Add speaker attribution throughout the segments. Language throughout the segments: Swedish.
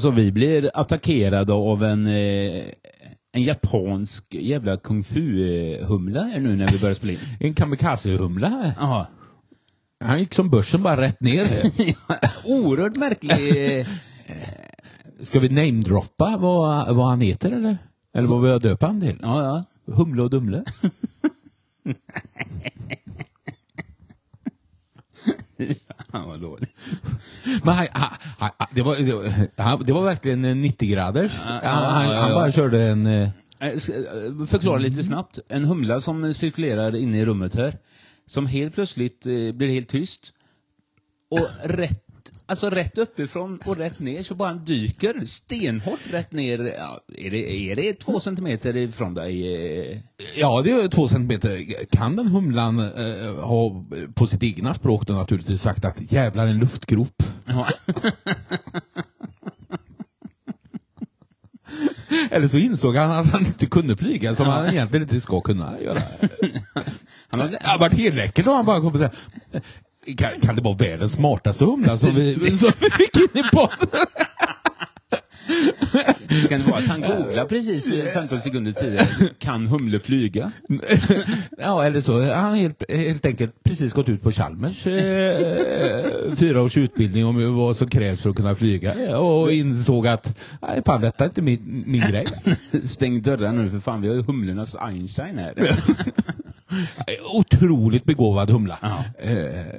Speaker 1: Alltså vi blir attackerade av en, eh, en japansk jävla kung fu-humla här nu när vi börjar spela in.
Speaker 2: En kamikaze-humla.
Speaker 1: Ja.
Speaker 2: Han gick som börsen bara rätt ner.
Speaker 1: Oerhört märklig. eh,
Speaker 2: Ska vi namedroppa vad, vad han heter eller? Eller vad vi har döpt han till?
Speaker 1: Ja, ja.
Speaker 2: Humle och Dumle.
Speaker 1: Han var dålig.
Speaker 2: Men han, han, han, det, var, det, var, han, det var verkligen en 90 graders.
Speaker 1: Ja,
Speaker 2: Han, han, han bara körde en... eh,
Speaker 1: Eh, eh, Förklara lite snabbt. En humla som cirkulerar inne i rummet här. Som helt plötsligt eh, blir helt tyst. Och rätt, alltså rätt uppifrån och rätt ner så bara han dyker stenhårt rätt ner. Ja, är, det, är det två centimeter ifrån dig? eh?
Speaker 2: Ja, det är två centimeter. Kan den humlan eh, ha på sitt egna språk då naturligtvis sagt att jävlar en luftgrop?
Speaker 1: Ja.
Speaker 2: Eller så insåg han att han inte kunde flyga som han egentligen inte ska kunna göra.
Speaker 1: Han har,
Speaker 2: Det varit helt läckert om han bara kom och säga kan, kan det vara världens smartaste humla som vi, som vi fick in i podden?
Speaker 1: kan det vara att han googlar precis eh, 15 sekunder tidigare. Kan humle flyga?
Speaker 2: Ja, eller så. Han har helt, helt enkelt precis gått ut på Chalmers eh, fyra års utbildning om vad som krävs för att kunna flyga och insåg att nej, fan, detta är inte min, min grej.
Speaker 1: Stäng dörrarna nu för fan, vi har ju humlornas Einstein här.
Speaker 2: Otroligt begåvad humla.
Speaker 1: Ja.
Speaker 2: Eh, eh,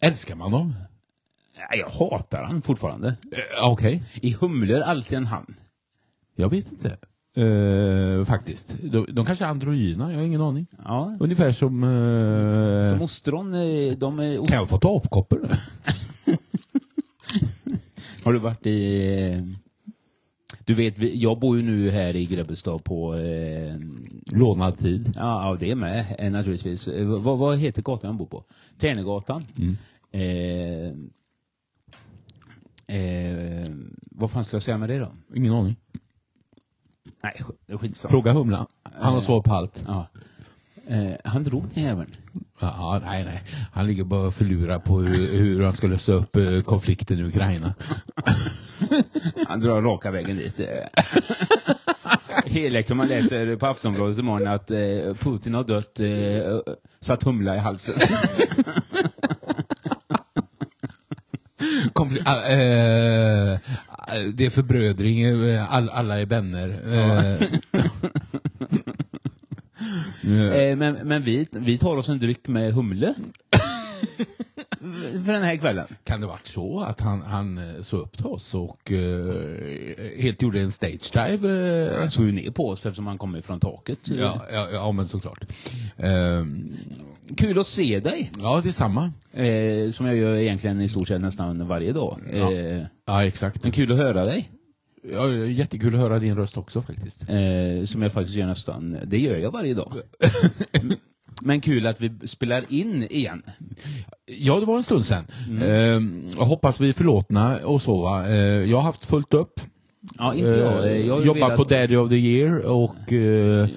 Speaker 2: älskar man dem?
Speaker 1: Jag hatar han fortfarande.
Speaker 2: Eh, Okej,
Speaker 1: I humlor alltid en han.
Speaker 2: jag vet inte. Eh, faktiskt. De, de kanske är androgyna, jag har ingen aning.
Speaker 1: Ja.
Speaker 2: Ungefär som... Eh,
Speaker 1: Som ostron, de är ost...
Speaker 2: kan jag få ta apkoppor?
Speaker 1: Har du varit i... eh, Du vet, jag bor ju nu här i Grebbestad på... Eh,
Speaker 2: Lånad tid.
Speaker 1: ja, ja, det är med eh, naturligtvis. Eh, Vad, vad heter gatan jag bor på? Tärnegatan. Eh, eh, vad fan ska jag säga med det då?
Speaker 2: Ingen aning.
Speaker 1: Nej, sk- skitsamma.
Speaker 2: Fråga humlan. Han har svar på allt.
Speaker 1: Ja. Eh, han drog den jäveln.
Speaker 2: Ja, nej, nej. Han ligger bara och förlurar på hur, hur han ska lösa upp eh, konflikten i Ukraina.
Speaker 1: Han drar raka vägen dit. eh. Helläcker man läser på Aftonbladet imorgon att eh, Putin har dött, eh, satt humla i halsen.
Speaker 2: Ah, eh, det är förbrödring, eh, all, alla är vänner. Eh,
Speaker 1: Eh, men men vi, vi tar oss en dryck med humle. För den här kvällen.
Speaker 2: kan det varit så att han, han eh, såg upp till oss och eh, helt gjorde en stage dive? Eh,
Speaker 1: Han såg ju ner på oss eftersom han kommer från taket.
Speaker 2: ja, ja, ja, men såklart. Eh,
Speaker 1: Kul att se dig.
Speaker 2: ja, det är samma.
Speaker 1: Eh, som jag gör egentligen i stort sett nästan varje dag.
Speaker 2: Ja.
Speaker 1: Eh,
Speaker 2: Ja, exakt.
Speaker 1: men kul att höra dig.
Speaker 2: Ja, jättekul att höra din röst också faktiskt.
Speaker 1: Eh, som jag faktiskt gör nästan, det gör jag varje dag. Men kul att vi spelar in igen.
Speaker 2: Ja, det var en stund sedan. Eh, jag hoppas vi är förlåtna och så. Eh, jag har haft fullt upp.
Speaker 1: Ja, inte jag.
Speaker 2: Eh,
Speaker 1: jag har
Speaker 2: jobbat
Speaker 1: velat-
Speaker 2: på Daddy of the Year och eh,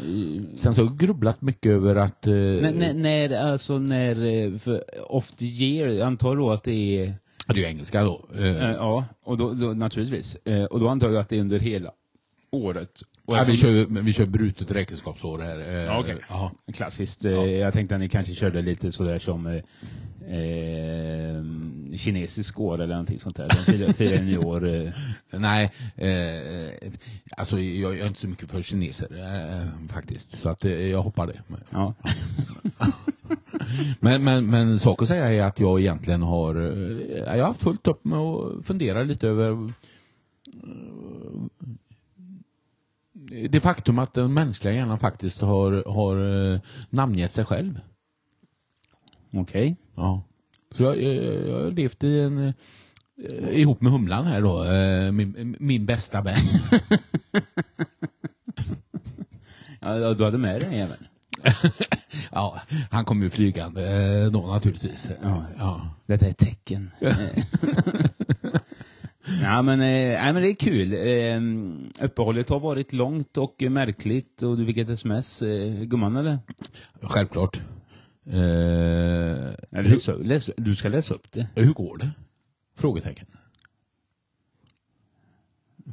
Speaker 2: sen så har jag grubblat mycket över att... Eh,
Speaker 1: När, när, när, alltså när, eh, för off the year, antar då att det är,
Speaker 2: det är ju engelska då. Eh,
Speaker 1: eh, ja, och då, då naturligtvis. Eh, och då antar jag att det är under hela året.
Speaker 2: Ja, vi, kör, vi kör brutet räkenskapsår här. Eh,
Speaker 1: Ja, okej.
Speaker 2: ja.
Speaker 1: Klassiskt. Eh, Jag tänkte att ni kanske körde lite sådär som eh, eh, kinesisk år eller någonting sånt där. De firar, nyår.
Speaker 2: Nej, eh, alltså jag, jag är inte så mycket för kineser eh, faktiskt. Så att jag hoppar det.
Speaker 1: Ja.
Speaker 2: Men, men, men sak att säga är att jag egentligen har, jag har haft fullt upp med att fundera lite över eh, det faktum att den mänskliga hjärnan faktiskt har, har eh, namngett sig själv.
Speaker 1: Okej.
Speaker 2: Ja. Så jag, jag, jag har levt i en, eh, ihop med Humlan här då, eh, min, min bästa vän.
Speaker 1: Ja, du hade med den jäveln.
Speaker 2: ja, han kom ju flygande eh, då naturligtvis.
Speaker 1: Ja.
Speaker 2: Ja.
Speaker 1: Detta är ett tecken. Ja, men, eh, nej, men det är kul. Eh, uppehållet har varit långt och märkligt och du fick ett sms. Eh, gumman eller?
Speaker 2: Självklart. Eh,
Speaker 1: läs, läs, du ska läsa upp det.
Speaker 2: hur går det? Frågetecken.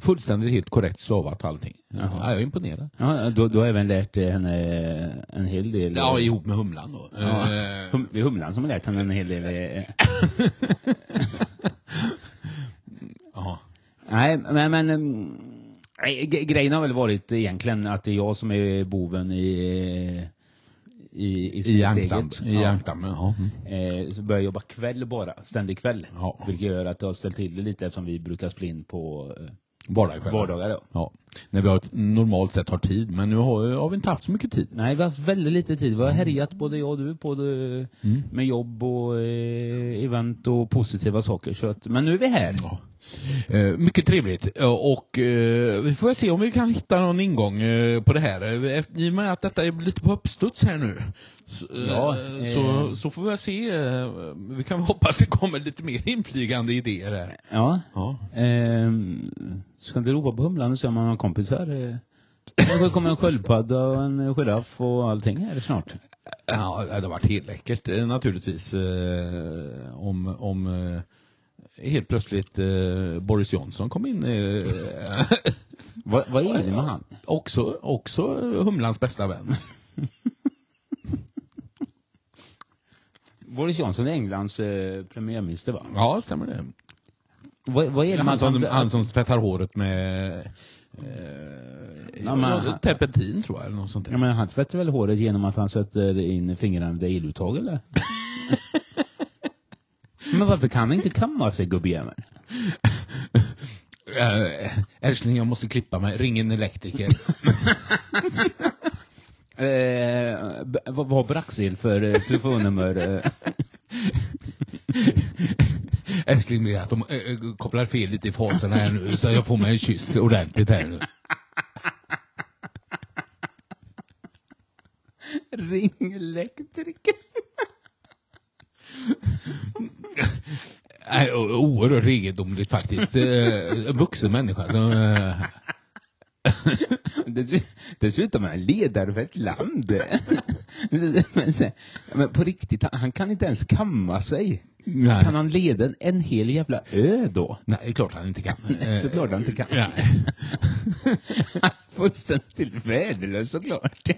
Speaker 2: Fullständigt helt korrekt stavat allting. Ja, jag är imponerad.
Speaker 1: Ja, då, då har även lärt eh, henne en hel del.
Speaker 2: Ja, ihop med Humlan då.
Speaker 1: Ja.
Speaker 2: Eh,
Speaker 1: det är Humlan som har lärt henne en hel del. eh.
Speaker 2: ja.
Speaker 1: Nej, men, men mm, grejen har väl varit egentligen att det är jag som är boven i, i, i,
Speaker 2: I Ankdam.
Speaker 1: steget.
Speaker 2: I
Speaker 1: Ja.
Speaker 2: Ankdam, ja. Mm.
Speaker 1: Eh, så börjar jag jobba kväll bara, ständig kväll.
Speaker 2: Ja.
Speaker 1: Vilket gör att det har ställt till det lite eftersom vi brukar spela in på eh,
Speaker 2: Vardagar.
Speaker 1: vardagar. Då.
Speaker 2: Ja. När vi har, normalt sett har tid, men nu har, har vi inte haft så mycket tid.
Speaker 1: Nej, vi har haft väldigt lite tid. Vi har härjat både jag och du både
Speaker 2: Mm.
Speaker 1: med jobb och eh, event och positiva saker. Så att, men nu är vi här.
Speaker 2: Ja. Eh, mycket trevligt. Ja, Och eh, vi får se om vi kan hitta någon ingång eh, på det här. Eh, I och med att detta är lite på uppstuds här nu. Så, eh,
Speaker 1: Ja,
Speaker 2: så,
Speaker 1: eh.
Speaker 2: så får vi se. Eh, vi kan hoppas det kommer lite mer inflygande idéer här.
Speaker 1: Ja.
Speaker 2: Ja.
Speaker 1: Ehm, ska inte ropa på Humlan och se om man har kompisar? Eh, Det kommer en sköldpadda och en giraff och allting här snart.
Speaker 2: Ja, det hade varit helt läckert eh, naturligtvis. Eh, om om eh, helt plötsligt eh, Boris Johnson kom in. Eh,
Speaker 1: Vad, vad är det med han?
Speaker 2: också, också Humlans bästa vän.
Speaker 1: Boris Johnson är Englands eh, premiärminister va?
Speaker 2: Ja, stämmer det.
Speaker 1: Vad, vad är det
Speaker 2: Han som,
Speaker 1: han...
Speaker 2: som tvättar håret med eh,
Speaker 1: Ja, men
Speaker 2: terpentin tror jag, eller något sånt
Speaker 1: Ja,
Speaker 2: där.
Speaker 1: men han tvättar väl håret genom att han sätter in fingrarna vid eluttag eller? men varför kan han inte kamma sig gubbjäveln?
Speaker 2: Äh, älskling, jag måste klippa mig. Ring en elektriker.
Speaker 1: Eh, b- vad har Braxil för eh, telefonnummer? Eh,
Speaker 2: älskling, det är att de äh, äh, kopplar fel lite i faserna här nu, så jag får mig en kyss ordentligt här nu.
Speaker 1: ring elektriker.
Speaker 2: Oerhört egendomligt faktiskt. Eh, En vuxen människa som... eh,
Speaker 1: Dess- Dessutom är han ledare för ett land. men, på riktigt, han- kan inte ens kamma sig.
Speaker 2: Nej.
Speaker 1: Kan han leda en- hel jävla ö då?
Speaker 2: Nej, det är klart han inte kan.
Speaker 1: Såklart han inte kan.
Speaker 2: Nej.
Speaker 1: Fullständigt värdelös såklart.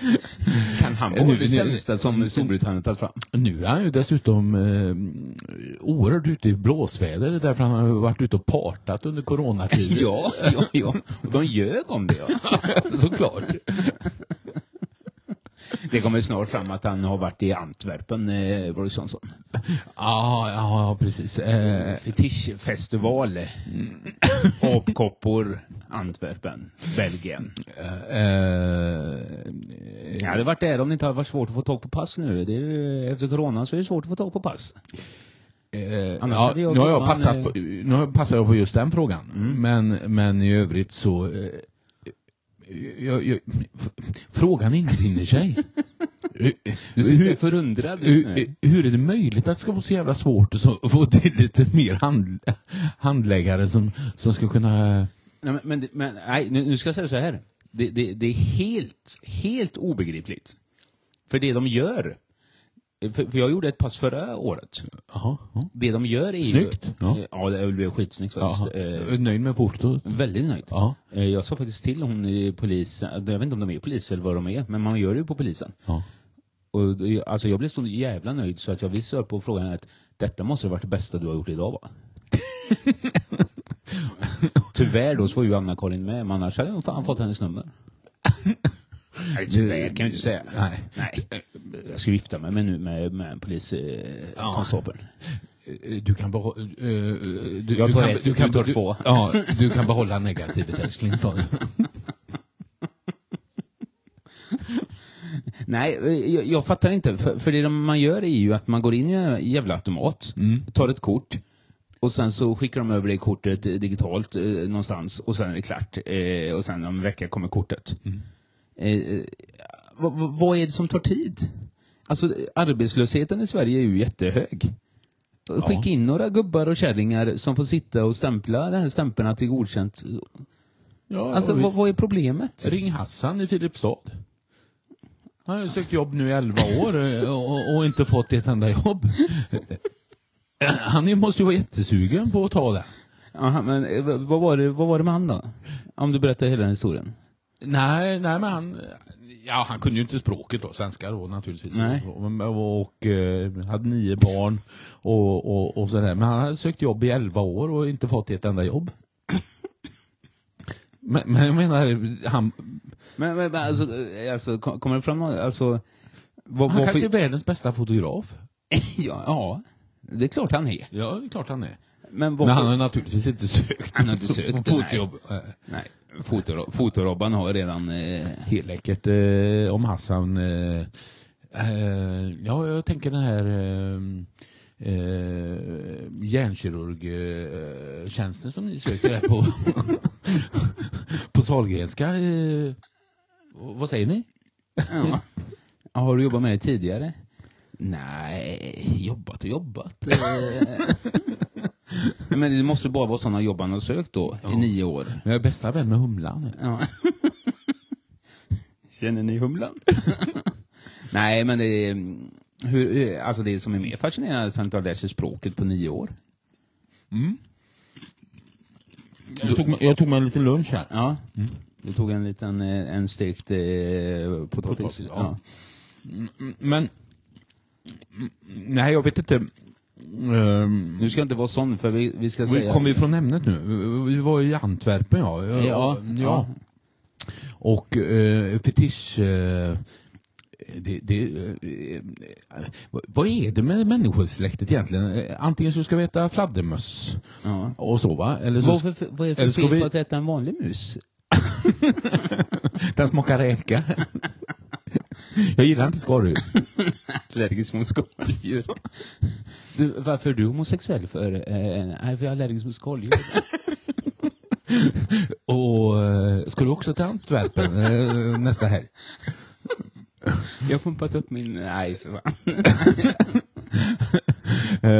Speaker 1: Kan han vara det
Speaker 2: nu-
Speaker 1: sämsta som Storbritannien tagit fram?
Speaker 2: Nu är han ju dessutom eh, oerhört ute i blåsväder därför han har varit ute och partat under coronatiden.
Speaker 1: Ja, ja, ja. Och de ljög om det. Ja.
Speaker 2: Såklart.
Speaker 1: Det kommer snart fram att han har varit i Antwerpen, eh, Boris Johnson.
Speaker 2: Ja, ja, precis. Eh,
Speaker 1: Fetischfestival. Apkoppor, Antwerpen, Belgien.
Speaker 2: eh,
Speaker 1: Jag hade varit där om det inte hade varit svårt att få tag på pass nu. Det är, ju- efter corona så är det svårt att få tag på pass.
Speaker 2: eh, ja,
Speaker 1: jag
Speaker 2: nu har jag passat
Speaker 1: eh,
Speaker 2: på, nu har jag på just den frågan. Men, men i övrigt så eh, jag, jag, frågan infinner sig.
Speaker 1: Du ser
Speaker 2: hur,
Speaker 1: förundrad
Speaker 2: hur, hur är det möjligt att det ska vara så jävla svårt att få till lite mer hand, handläggare som, som ska kunna...
Speaker 1: Nej, men, men, nej, nu, nu ska jag säga så här. Det, det, det är helt, helt obegripligt. För det de gör, för, jag gjorde ett pass förra året.
Speaker 2: Jaha, ja.
Speaker 1: Det de gör är
Speaker 2: Snyggt,
Speaker 1: ju...
Speaker 2: ja.
Speaker 1: ja, det blev skitsnyggt faktiskt.
Speaker 2: Jaha.
Speaker 1: Eh,
Speaker 2: Nöjd med fotot?
Speaker 1: väldigt nöjd.
Speaker 2: Ja.
Speaker 1: Eh, Jag sa faktiskt till hon i polisen, jag vet inte om de är polis eller vad de är, men man gör det ju på polisen.
Speaker 2: ja.
Speaker 1: Och alltså jag blev så jävla nöjd så att jag svara på frågan att detta måste ha varit det bästa du har gjort idag va? Tyvärr då så var ju Anna-Karin med, men annars hade jag fan fått hennes nummer. Nej, tyvärr kan jag inte säga.
Speaker 2: Nej.
Speaker 1: Nej. Jag ska gifta mig med, nu med, med en poliskonstapel.
Speaker 2: Eh, Du kan behålla... Uh, du,
Speaker 1: Jag
Speaker 2: du
Speaker 1: tar
Speaker 2: kan,
Speaker 1: ett,
Speaker 2: du kan
Speaker 1: du tar
Speaker 2: du,
Speaker 1: två.
Speaker 2: Ja, du kan behålla negativet älskling, sa du.
Speaker 1: Nej, eh, jag, jag fattar inte. För, för det de- man gör är ju att man går in i en jävla automat, tar ett kort och sen så skickar de över det kortet eh, digitalt eh, någonstans och sen är det klart. Eh, och sen om en vecka kommer kortet. Eh, eh, vad, vad- vad är det som tar tid? Alltså arbetslösheten i Sverige är ju jättehög. Skicka in några gubbar och kärringar som får sitta och stämpla den här stämpeln till godkänt.
Speaker 2: Ja,
Speaker 1: Alltså vad, vad är problemet?
Speaker 2: Ring Hassan i Filipstad. Han har ju sökt jobb nu i 11 år eh, och, och inte fått ett enda jobb. Han måste ju vara jättesugen på att ta det.
Speaker 1: Aha, men eh, vad var, det, vad var det med han då? Om du berättar hela den historien.
Speaker 2: Nej, nej men han, ja han kunde ju inte språket då, svenska då naturligtvis.
Speaker 1: Nej.
Speaker 2: Och, och, eh, hade nio barn och, och, och sådär. Men han hade sökt jobb i elva år och inte fått ett enda jobb. Men, men jag menar, han,
Speaker 1: Men, men, alltså, eh, alltså, kom- kommer det fram alltså, vad,
Speaker 2: han
Speaker 1: vad
Speaker 2: kanske är världens bästa fotograf.
Speaker 1: ja, ja, det är klart han är.
Speaker 2: Ja, det är klart han är.
Speaker 1: Men, vad,
Speaker 2: Men han har naturligtvis inte sökt.
Speaker 1: Han har inte sökt,
Speaker 2: på fotojobb. Nej.
Speaker 1: Nej, fotor, Fotorobban har redan... Eh,
Speaker 2: Helt läckert eh, om Hassan. Eh, eh, ja, jag tänker den här eh, eh, hjärnkirurgtjänsten som ni söker här på, på Sahlgrenska. Eh, vad säger ni?
Speaker 1: ja. Ja, Har du jobbat med det tidigare? Nej, jobbat och jobbat. Eh, Men det måste bara vara sådana jobb han har sökt då, i nio år.
Speaker 2: Jag är bästa vän med Humlan.
Speaker 1: Ja. Känner ni humlan? Nej, men det är, hur, hur- alltså det som är mer fascinerande är att han inte har lärt sig språket på nio år.
Speaker 2: Jag tog, jag tog mig en liten lunch här.
Speaker 1: Ja. Du tog en liten, eh, en stekt eh, potatis.
Speaker 2: Potatis,
Speaker 1: Ja.
Speaker 2: ja. Men, nej jag vet inte. Ehm,
Speaker 1: Nu ska inte vara sån, för vi, vi ska
Speaker 2: Vi
Speaker 1: säga...
Speaker 2: kommer vi från ämnet nu? Vi var i Antwerpen ja.
Speaker 1: Ja, ja.
Speaker 2: Och eh, fetisch... Eh, det, det, eh, vad- är det med människosläktet egentligen? Eh, Antingen så ska vi äta fladdermöss
Speaker 1: ja.
Speaker 2: och så va? Eller så,
Speaker 1: Vad, för, vad är det för fel
Speaker 2: vi-
Speaker 1: på att äta en vanlig mus?
Speaker 2: den smakar räka. Jag gillar inte skaldjur.
Speaker 1: Allergisk mot skaldjur. Du, varför är du homosexuell för? Eh, nej, för jag är allergisk mot skaldjur.
Speaker 2: Och eh, ska du också till Antwerpen eh, nästa helg?
Speaker 1: Jag har pumpat upp min... Nej, för fan.
Speaker 2: Eh,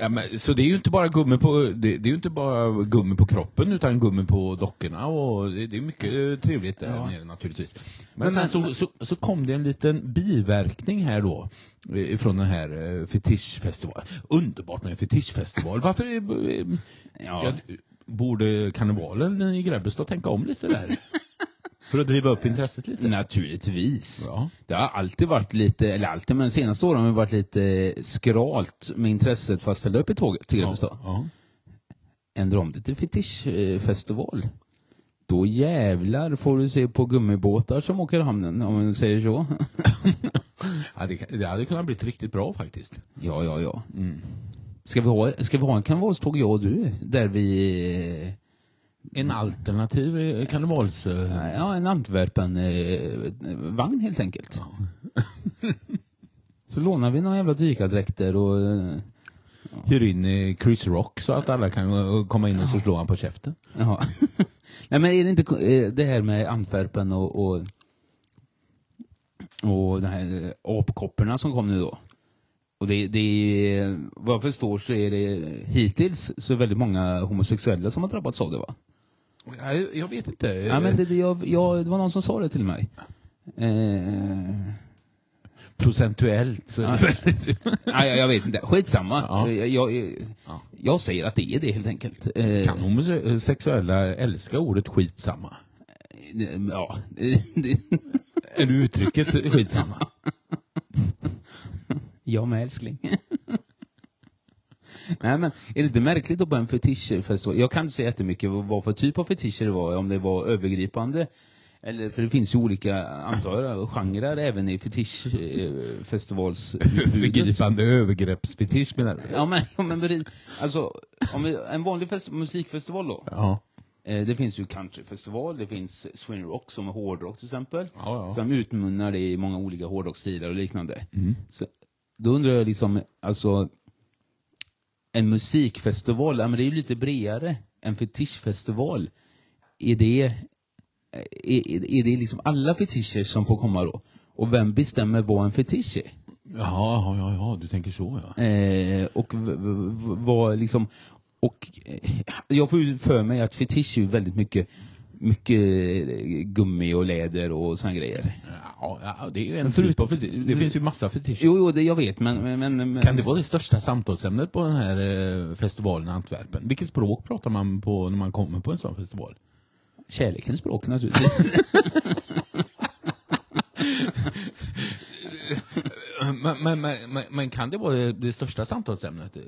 Speaker 2: ja, men, så det är ju inte bara gummi på, det, det är ju inte bara gummi på kroppen utan gummi på dockorna och det, det är mycket trevligt där
Speaker 1: Ja.
Speaker 2: nere naturligtvis. Men,
Speaker 1: Men-
Speaker 2: sen
Speaker 1: men-
Speaker 2: så, så, så kom det en liten biverkning här då eh, från den här eh, fetischfestivalen. Underbart med en fetischfestival. Varför är, eh,
Speaker 1: Ja.
Speaker 2: ja, borde karnevalen i Grebbestad tänka om lite där? För att driva upp intresset lite?
Speaker 1: Naturligtvis.
Speaker 2: Ja.
Speaker 1: Det har alltid varit lite, eller alltid, men de senaste åren har det varit lite skralt med intresset för att ställa upp i tåget till Grebbestad.
Speaker 2: Ja.
Speaker 1: Ändra om det till fetischfestival. Då jävlar får du se på gummibåtar som åker i hamnen, om man säger så.
Speaker 2: Ja, det, det hade kunnat bli riktigt bra faktiskt.
Speaker 1: Ja, ja, ja. Ska, vi ha, ska vi ha en karnevalståg, jag och du, där vi...
Speaker 2: En alternativ eh, karnevals... eh,
Speaker 1: Ja, en Antwerpen-vagn helt enkelt. Så lånar vi några jävla dykardräkter och... eh,
Speaker 2: Hyr in eh, Chris Rock så att alla kan eh, komma in och så slår han på käften.
Speaker 1: Ja. Nej men är det inte eh, det här med Antwerpen och, och, och de här eh, apkopporna som kom nu då? Och det, det är, vad jag förstår så är det hittills så väldigt många homosexuella som har drabbats av det va?
Speaker 2: Jag, jag vet inte.
Speaker 1: Ja men det, det, jag, jag, det var någon som sa det till mig. Eh,
Speaker 2: Procentuellt så...
Speaker 1: Ja. nej, jag, vet inte, skitsamma.
Speaker 2: Ja.
Speaker 1: Jag, jag,
Speaker 2: Ja.
Speaker 1: jag säger att det är det helt enkelt. Eh,
Speaker 2: Kan homosexuella älska ordet skitsamma?
Speaker 1: Ja, det,
Speaker 2: Är du uttrycket skitsamma?
Speaker 1: Jag med älskling. Nej men, är det inte märkligt då på en fetischfestival? Jag kan inte säga jättemycket vad för typ av fetischer det var, om det var övergripande. Eller, för det finns ju olika, antar jag, genrer även i fetischfestivals
Speaker 2: Övergripande övergreppsfetisch menar du?
Speaker 1: Ja men, ja, men alltså, om vi, en vanlig fest, musikfestival då.
Speaker 2: Ja.
Speaker 1: Eh, det finns ju countryfestival, det finns swing rock som är hårdrock till exempel.
Speaker 2: Ja, ja.
Speaker 1: Som utmunnar i många olika hårdrocksstilar och liknande. Så, då undrar jag liksom, alltså en musikfestival, ja, men det är ju lite bredare. En fetischfestival, är det, är, är är det liksom alla fetischer som får komma då? Och vem bestämmer vad en fetisch är?
Speaker 2: Ja, ja, ja, du tänker så ja.
Speaker 1: Eh, och vad liksom, och eh, jag får ju för mig att fetisch är ju väldigt mycket mycket eh, gummi och läder och såna grejer.
Speaker 2: Ja, det är ju en typ av fetisch. Det finns ju massa fetischer.
Speaker 1: Jo, jo, det jag vet, men... men, men, men
Speaker 2: Kan det vara det största samtalsämnet på den här eh, festivalen i Antwerpen? Vilket språk pratar man på när man kommer på en sån festival?
Speaker 1: Kärlekens språk naturligtvis.
Speaker 2: Men, men, men, men, kan det vara det, det största samtalsämnet? Eh,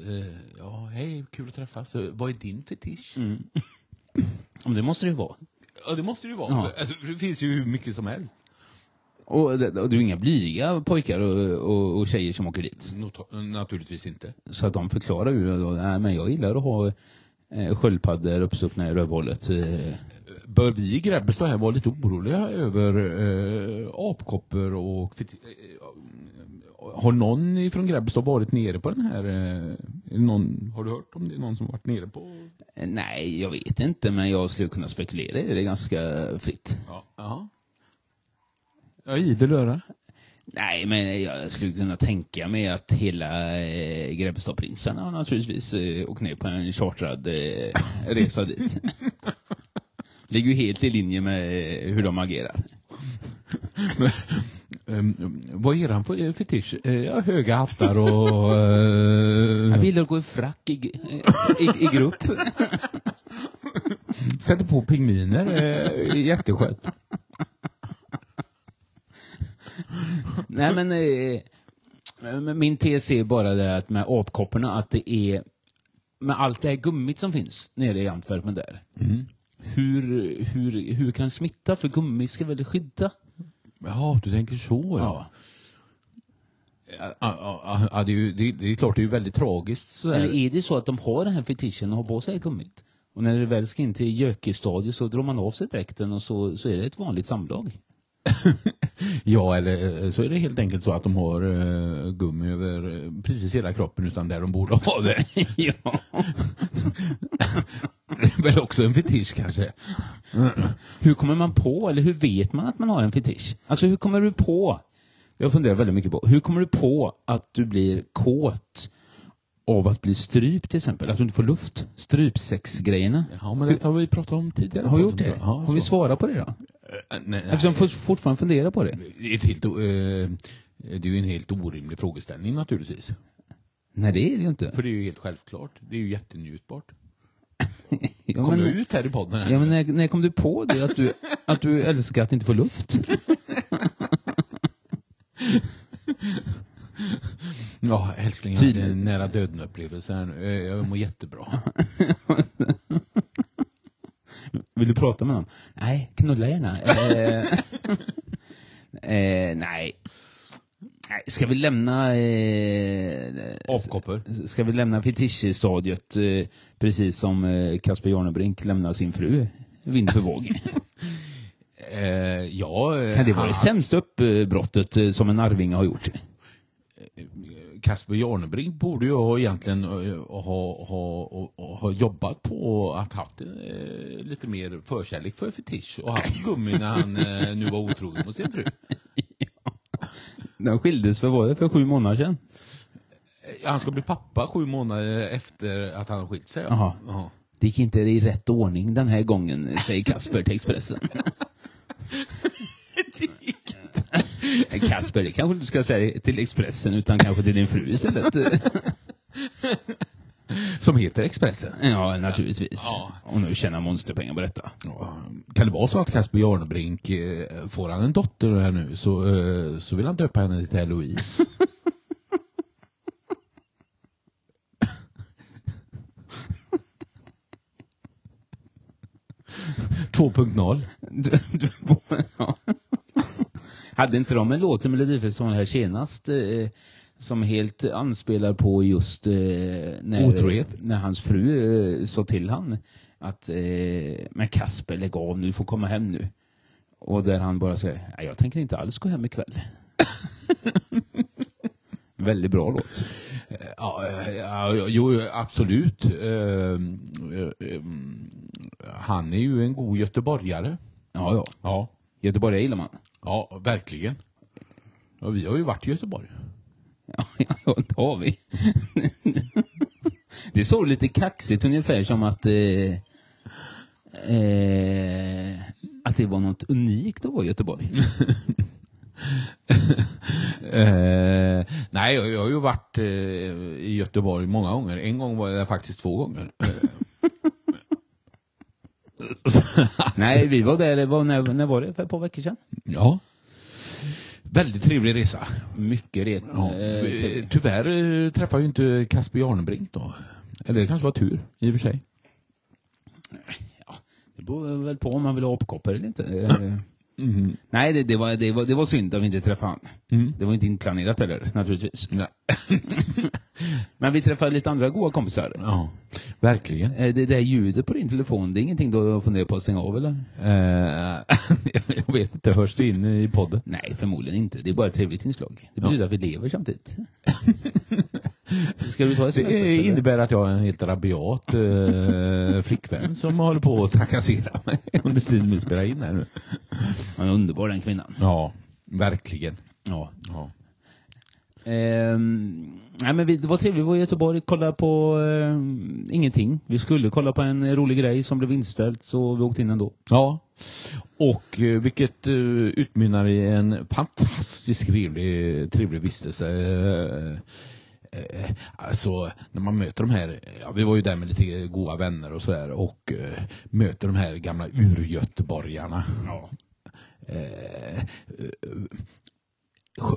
Speaker 2: Ja, hej, kul att träffas. Eh, Vad är din fetisch?
Speaker 1: Om det måste det ju vara.
Speaker 2: Ja, det måste det ju vara.
Speaker 1: Ja.
Speaker 2: Det finns ju hur mycket som helst.
Speaker 1: Och och det är inga blyga pojkar och, och, och tjejer som åker dit.
Speaker 2: Not- Naturligtvis inte.
Speaker 1: Så att de förklarar ju då, nej men jag gillar att ha eh, sköldpaddor uppstuckna i rövhålet. Eh,
Speaker 2: Bör vi i Grebbestad här vara lite oroliga över eh, apkoppor och feti- eh, Har någon från Grebbestad varit nere på den här? Eh, någon, har du hört om det är någon som varit nere på?
Speaker 1: eh, nej, jag vet inte, men jag skulle kunna spekulera i det ganska fritt.
Speaker 2: Ja. Ja, ja idel öra.
Speaker 1: Nej, men jag skulle kunna tänka mig att hela eh, Grebbestadprinsarna har naturligtvis eh, åkt ner på en chartrad eh, resa dit. Ligger ju helt i linje med eh, hur de agerar.
Speaker 2: Um, vad är han för fetisch? Eh, ja, höga hattar och... eh,
Speaker 1: Jag gillar att gå i frack i, i, i grupp.
Speaker 2: sätter på pingviner. Eh, jätteskönt.
Speaker 1: Nej men, eh, men min tes är bara det att med apkopporna att det är med allt det här gummit som finns nere i Antwerpen där. Hur, hur, hur kan smitta? För gummi ska väl skydda?
Speaker 2: Ja, du tänker så ja. Ja, ja, det, är ju, det, det är klart, det är ju väldigt tragiskt. Sådär.
Speaker 1: Eller är det så att de har den här fetischen och har på sig gummit? Och när det väl ska in till gökestadiet så drar man av sig dräkten och så, så är det ett vanligt samlag.
Speaker 2: Ja, eller eh, så är det helt enkelt så att de har uh, gummi över eh, precis hela kroppen utan där de borde ha det.
Speaker 1: ja.
Speaker 2: Det är väl också en fetisch kanske.
Speaker 1: Hur kommer man på, eller hur vet man att man har en fetisch? Alltså hur kommer du på, jag funderar väldigt mycket på, hur kommer du på att du blir kåt av att bli strypt till exempel? Att du inte får luft? Strypsexgrejerna?
Speaker 2: Ja, men det har vi pratat om tidigare.
Speaker 1: Har vi gjort det?
Speaker 2: Ja,
Speaker 1: har vi svarat på det då?
Speaker 2: Nej, nej.
Speaker 1: Eftersom jag fortfarande funderar på det.
Speaker 2: Ett helt, eh, det är ju en helt orimlig frågeställning naturligtvis.
Speaker 1: Nej, det är det ju inte.
Speaker 2: För det är ju helt självklart. Det är ju jättenjutbart.
Speaker 1: Ja,
Speaker 2: Kom
Speaker 1: men,
Speaker 2: jag ut här i podden? Här?
Speaker 1: ja, men när, när kom du på det, att du, att du älskar att inte få luft?
Speaker 2: Ja, älskling, jag hade en nära döden-upplevelse här nu. Eh, Jag mår jättebra.
Speaker 1: Vill du prata med någon? Nej, knulla gärna. Eh, eh, nej. Nej, Ska vi lämna... Eh,
Speaker 2: Apkoppor.
Speaker 1: ska vi lämna fetischstadiet eh, precis som eh, Kasper Jarnebrink lämnar sin fru vind för våg?
Speaker 2: Eh, ja, eh,
Speaker 1: Kan det vara det sämsta uppbrottet eh, som en arvinge har gjort?
Speaker 2: Kasper Jarnebrink borde ju ha egentligen eh, ha, ha, ha, ha jobbat på att haft eh, lite mer förkärlek för fetisch och haft gummi när han eh, nu var otrogen mot sin fru.
Speaker 1: De skildes för, vad var det, för sju månader sedan?
Speaker 2: Eh, Han ska bli pappa sju månader efter att han har skilt sig.
Speaker 1: Jaha.
Speaker 2: Ja.
Speaker 1: Det gick inte i rätt ordning den här gången, säger Kasper till Expressen. Kasper, det kanske du ska säga till Expressen, utan kanske till din fru istället.
Speaker 2: Som heter Expressen.
Speaker 1: Ja, naturligtvis.
Speaker 2: Ja.
Speaker 1: Och nu tjänar monsterpengar på detta.
Speaker 2: Ja, Kan det vara så att Kasper Jarnebrink, eh, får han en dotter här nu så, eh, så vill han döpa henne till Eloise. Två punkt noll.
Speaker 1: Hade inte de en låt i Melodifestivalen här senast eh, som helt anspelar på just eh, när,
Speaker 2: Otrohet.
Speaker 1: när hans fru eh, sa till han att eh, men Kasper lägg av nu, du får komma hem nu. Och där han bara säger, "Nej, jag tänker inte alls gå hem ikväll. Väldigt bra låt.
Speaker 2: Ja, ja, jo, absolut. Eh, eh, eh, Han är ju en god göteborgare.
Speaker 1: Ja, ja.
Speaker 2: Ja,
Speaker 1: Göteborg gillar man.
Speaker 2: Ja verkligen. Ja, vi har ju varit i Göteborg.
Speaker 1: Ja, ja, det har vi. det såg lite kaxigt ungefär som att eh, eh, att det var något unikt att vara i Göteborg.
Speaker 2: Eh, nej, jag, jag har ju varit eh, i Göteborg många gånger. En gång var jag faktiskt två gånger.
Speaker 1: Nej, vi var där, det var, när, när var det? För ett par veckor sedan?
Speaker 2: ja. Väldigt trevlig resa.
Speaker 1: Mycket ret.
Speaker 2: Ja.
Speaker 1: eh,
Speaker 2: Eh. Tyvärr eh, träffade ju inte Casper Jarnbrink då. Eller det kanske var tur, i och för sig.
Speaker 1: Det beror väl på om man vill ha apkoppor eller inte. Eh, Nej, det, det, var, det, var, det var synd att vi inte träffade han.
Speaker 2: Mm.
Speaker 1: Det var inte inplanerat heller, naturligtvis. Men vi träffade lite andra goda kompisar.
Speaker 2: Ja, verkligen.
Speaker 1: Eh, Det där ljudet på din telefon, det är ingenting du funderar på att stänga av eller?
Speaker 2: Eh, jag vet inte, hörs det in i podden?
Speaker 1: Nej, förmodligen inte. Det är bara ett trevligt inslag. Det betyder att vi lever samtidigt. Ska vi ta sms?
Speaker 2: Det
Speaker 1: eller?
Speaker 2: innebär att jag har en helt rabiat eh, flickvän som håller på att trakassera mig under tiden vi spelar in här nu.
Speaker 1: Han är underbar den kvinnan.
Speaker 2: Ja, verkligen.
Speaker 1: Ja.
Speaker 2: Ja.
Speaker 1: Ehm, nej, men vi, det var trevligt att vara i Göteborg, kolla på ehm, ingenting. Vi skulle kolla på en rolig grej som blev inställd så vi åkte in ändå.
Speaker 2: Ja. Och eh, vilket eh, utmynnar i en fantastiskt trevlig, trevlig vistelse. Eh, eh, alltså, när man möter de här, ja, vi var ju där med lite goda vänner och sådär och eh, möter de här gamla urgöteborgarna.
Speaker 1: Ja.
Speaker 2: Eh, eh,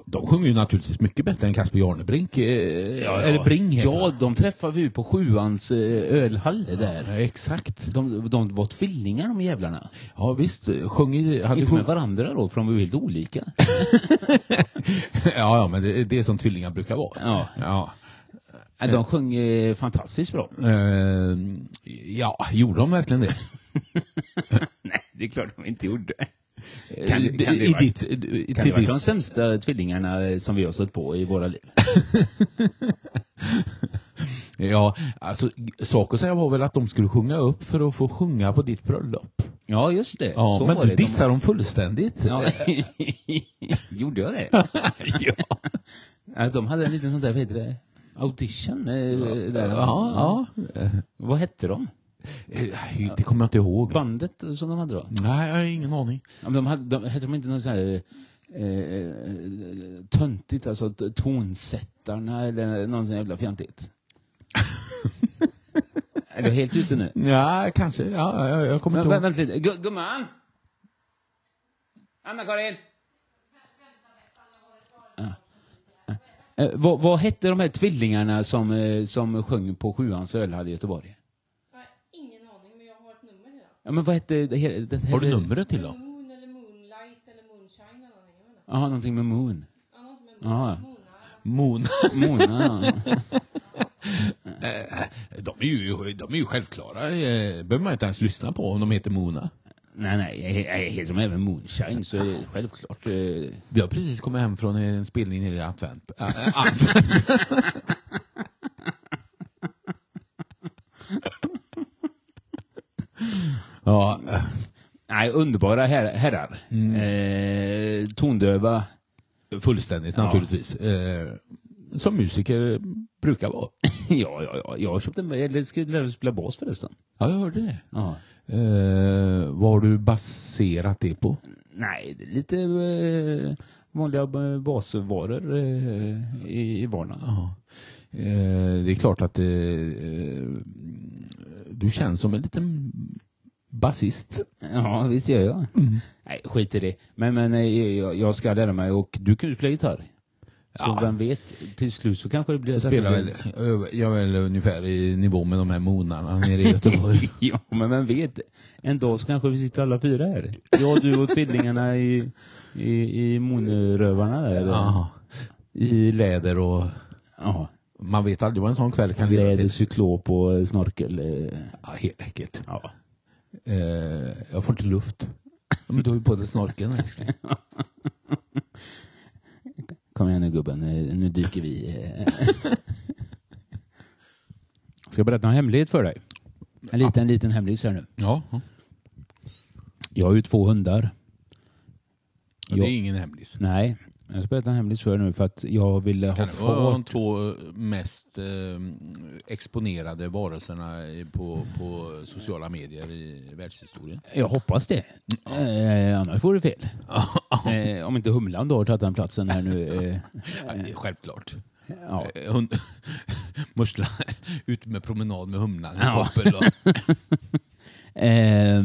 Speaker 2: de sjunger ju naturligtvis mycket bättre än Casper Jarnebrink. Eh, Eller Bring heter
Speaker 1: Ja,
Speaker 2: han.
Speaker 1: de träffade vi ju på Sjuans eh, ölhall där.
Speaker 2: Ja, exakt.
Speaker 1: De, de var tvillingar de jävlarna.
Speaker 2: Ja visst, sjöng i- hade
Speaker 1: Inte med varandra då, för de var ju helt olika.
Speaker 2: ja, ja, men det, det är som tvillingar brukar vara.
Speaker 1: Ja.
Speaker 2: Ja.
Speaker 1: De sjöng eh, fantastiskt bra.
Speaker 2: Eh, ja, gjorde de verkligen det?
Speaker 1: Nej, det är klart de inte gjorde.
Speaker 2: Kan,
Speaker 1: Kan,
Speaker 2: det,
Speaker 1: kan, det,
Speaker 2: i
Speaker 1: vara-
Speaker 2: ditt,
Speaker 1: kan det vara de sämsta tvillingarna eh, som vi har stött på i våra liv?
Speaker 2: Ja, alltså sak att säga var väl att de skulle sjunga upp för att få sjunga på ditt bröllop.
Speaker 1: Ja, just det.
Speaker 2: Ja,
Speaker 1: Så
Speaker 2: men
Speaker 1: var det.
Speaker 2: dissar dem fullständigt.
Speaker 1: Ja. Gjorde jag det?
Speaker 2: ja.
Speaker 1: Ja, de hade en liten sån där, vad heter det? Audition? eh, Där.
Speaker 2: Ja, ja. Eh,
Speaker 1: Vad hette de?
Speaker 2: Det kommer jag inte ihåg.
Speaker 1: Bandet som de hade då?
Speaker 2: Nej, jag har ingen aning.
Speaker 1: Ja, men de hade, de, hette de inte något så här eh, töntigt, alltså tonsättarna eller något sånt jävla fjantigt? är du helt ute nu?
Speaker 2: Ja, kanske. Ja, jag, jag kommer
Speaker 1: Men,
Speaker 2: inte ihåg.
Speaker 1: vänta lite, Gu- gumman! Anna-Karin! Eh, vad, vad hette de här tvillingarna som, eh, som sjöng på Sjuans ölhall i Göteborg?
Speaker 3: Jag har ingen aning, men jag har ett nummer till dem.
Speaker 1: Ja, men vad hette det? det
Speaker 2: Har du numret till dem?
Speaker 3: Moon eller Moonlight eller Moonshine eller någonting.
Speaker 1: Jaha, någonting med Moon.
Speaker 3: Ja, något med
Speaker 1: Ja.
Speaker 3: Moon.
Speaker 1: Mona, ja.
Speaker 2: De är ju, de är ju självklara. Eh, behöver man inte ens lyssna på om de heter Mona.
Speaker 1: Nej, nej, jag- jag heter de även Moonshine så är det självklart. eh,
Speaker 2: Vi har precis kommit hem från en spelning nere i Antwerp. Äh, äh, Antwerp. Ja,
Speaker 1: Nej, underbara her herrar. Eh, tondöva.
Speaker 2: fullständigt
Speaker 1: Ja.
Speaker 2: naturligtvis. Eh, som musiker brukar vara.
Speaker 1: ja, ja, ja. Jag köpte en, eller skulle spela bas förresten.
Speaker 2: Ja, jag hörde det.
Speaker 1: Ja.
Speaker 2: Eh, vad har du baserat det på?
Speaker 1: Nej, det är lite eh, vanliga eh, basvaror eh, i, i vardagen.
Speaker 2: Ja. Eh, det är klart att eh, du känns som en liten basist.
Speaker 1: Ja, visst gör jag. Nej, skit i det. Men, men eh, jag, jag ska lära mig och du kan ju spela gitarr. Så
Speaker 2: Ja.
Speaker 1: vem vet, till slut så kanske det blir...
Speaker 2: Jag spelar väl, jag är väl ungefär i nivå med de här monarna nere i Göteborg.
Speaker 1: ja, men vem vet? En dag så kanske vi sitter alla fyra här. Jag, du och tvillingarna i, i, i Monrövarna där.
Speaker 2: ja. I läder och
Speaker 1: ja.
Speaker 2: man vet aldrig vad en sån kväll kan leda
Speaker 1: Läder,
Speaker 2: till.
Speaker 1: cyklop och snorkel. eh,
Speaker 2: Ja, helt enkelt.
Speaker 1: Ja.
Speaker 2: Eh, jag får inte luft. Ja, Men du har ju på dig snorkeln Axel.
Speaker 1: Kom igen nu gubben, nu dyker vi. Ska jag berätta en hemlighet för dig? En liten, liten hemlis här nu.
Speaker 2: Ja.
Speaker 1: Jag har ju två hundar.
Speaker 2: Det
Speaker 1: Ja.
Speaker 2: är ingen hemlis.
Speaker 1: Nej, Jag ska berätta en hemlis för er nu för att jag ville ha
Speaker 2: Kan det vara de
Speaker 1: fart.
Speaker 2: två mest eh, exponerade varelserna på, på sociala medier i världshistorien?
Speaker 1: Jag hoppas det. Eh, annars vore det fel. Eh, om inte Humlan då har tagit den platsen här nu. Eh,
Speaker 2: Ja, Självklart.
Speaker 1: ja.
Speaker 2: Eh, Hund, mussla ut med promenad med humlan i
Speaker 1: Ja.
Speaker 2: koppel. och-
Speaker 1: eh,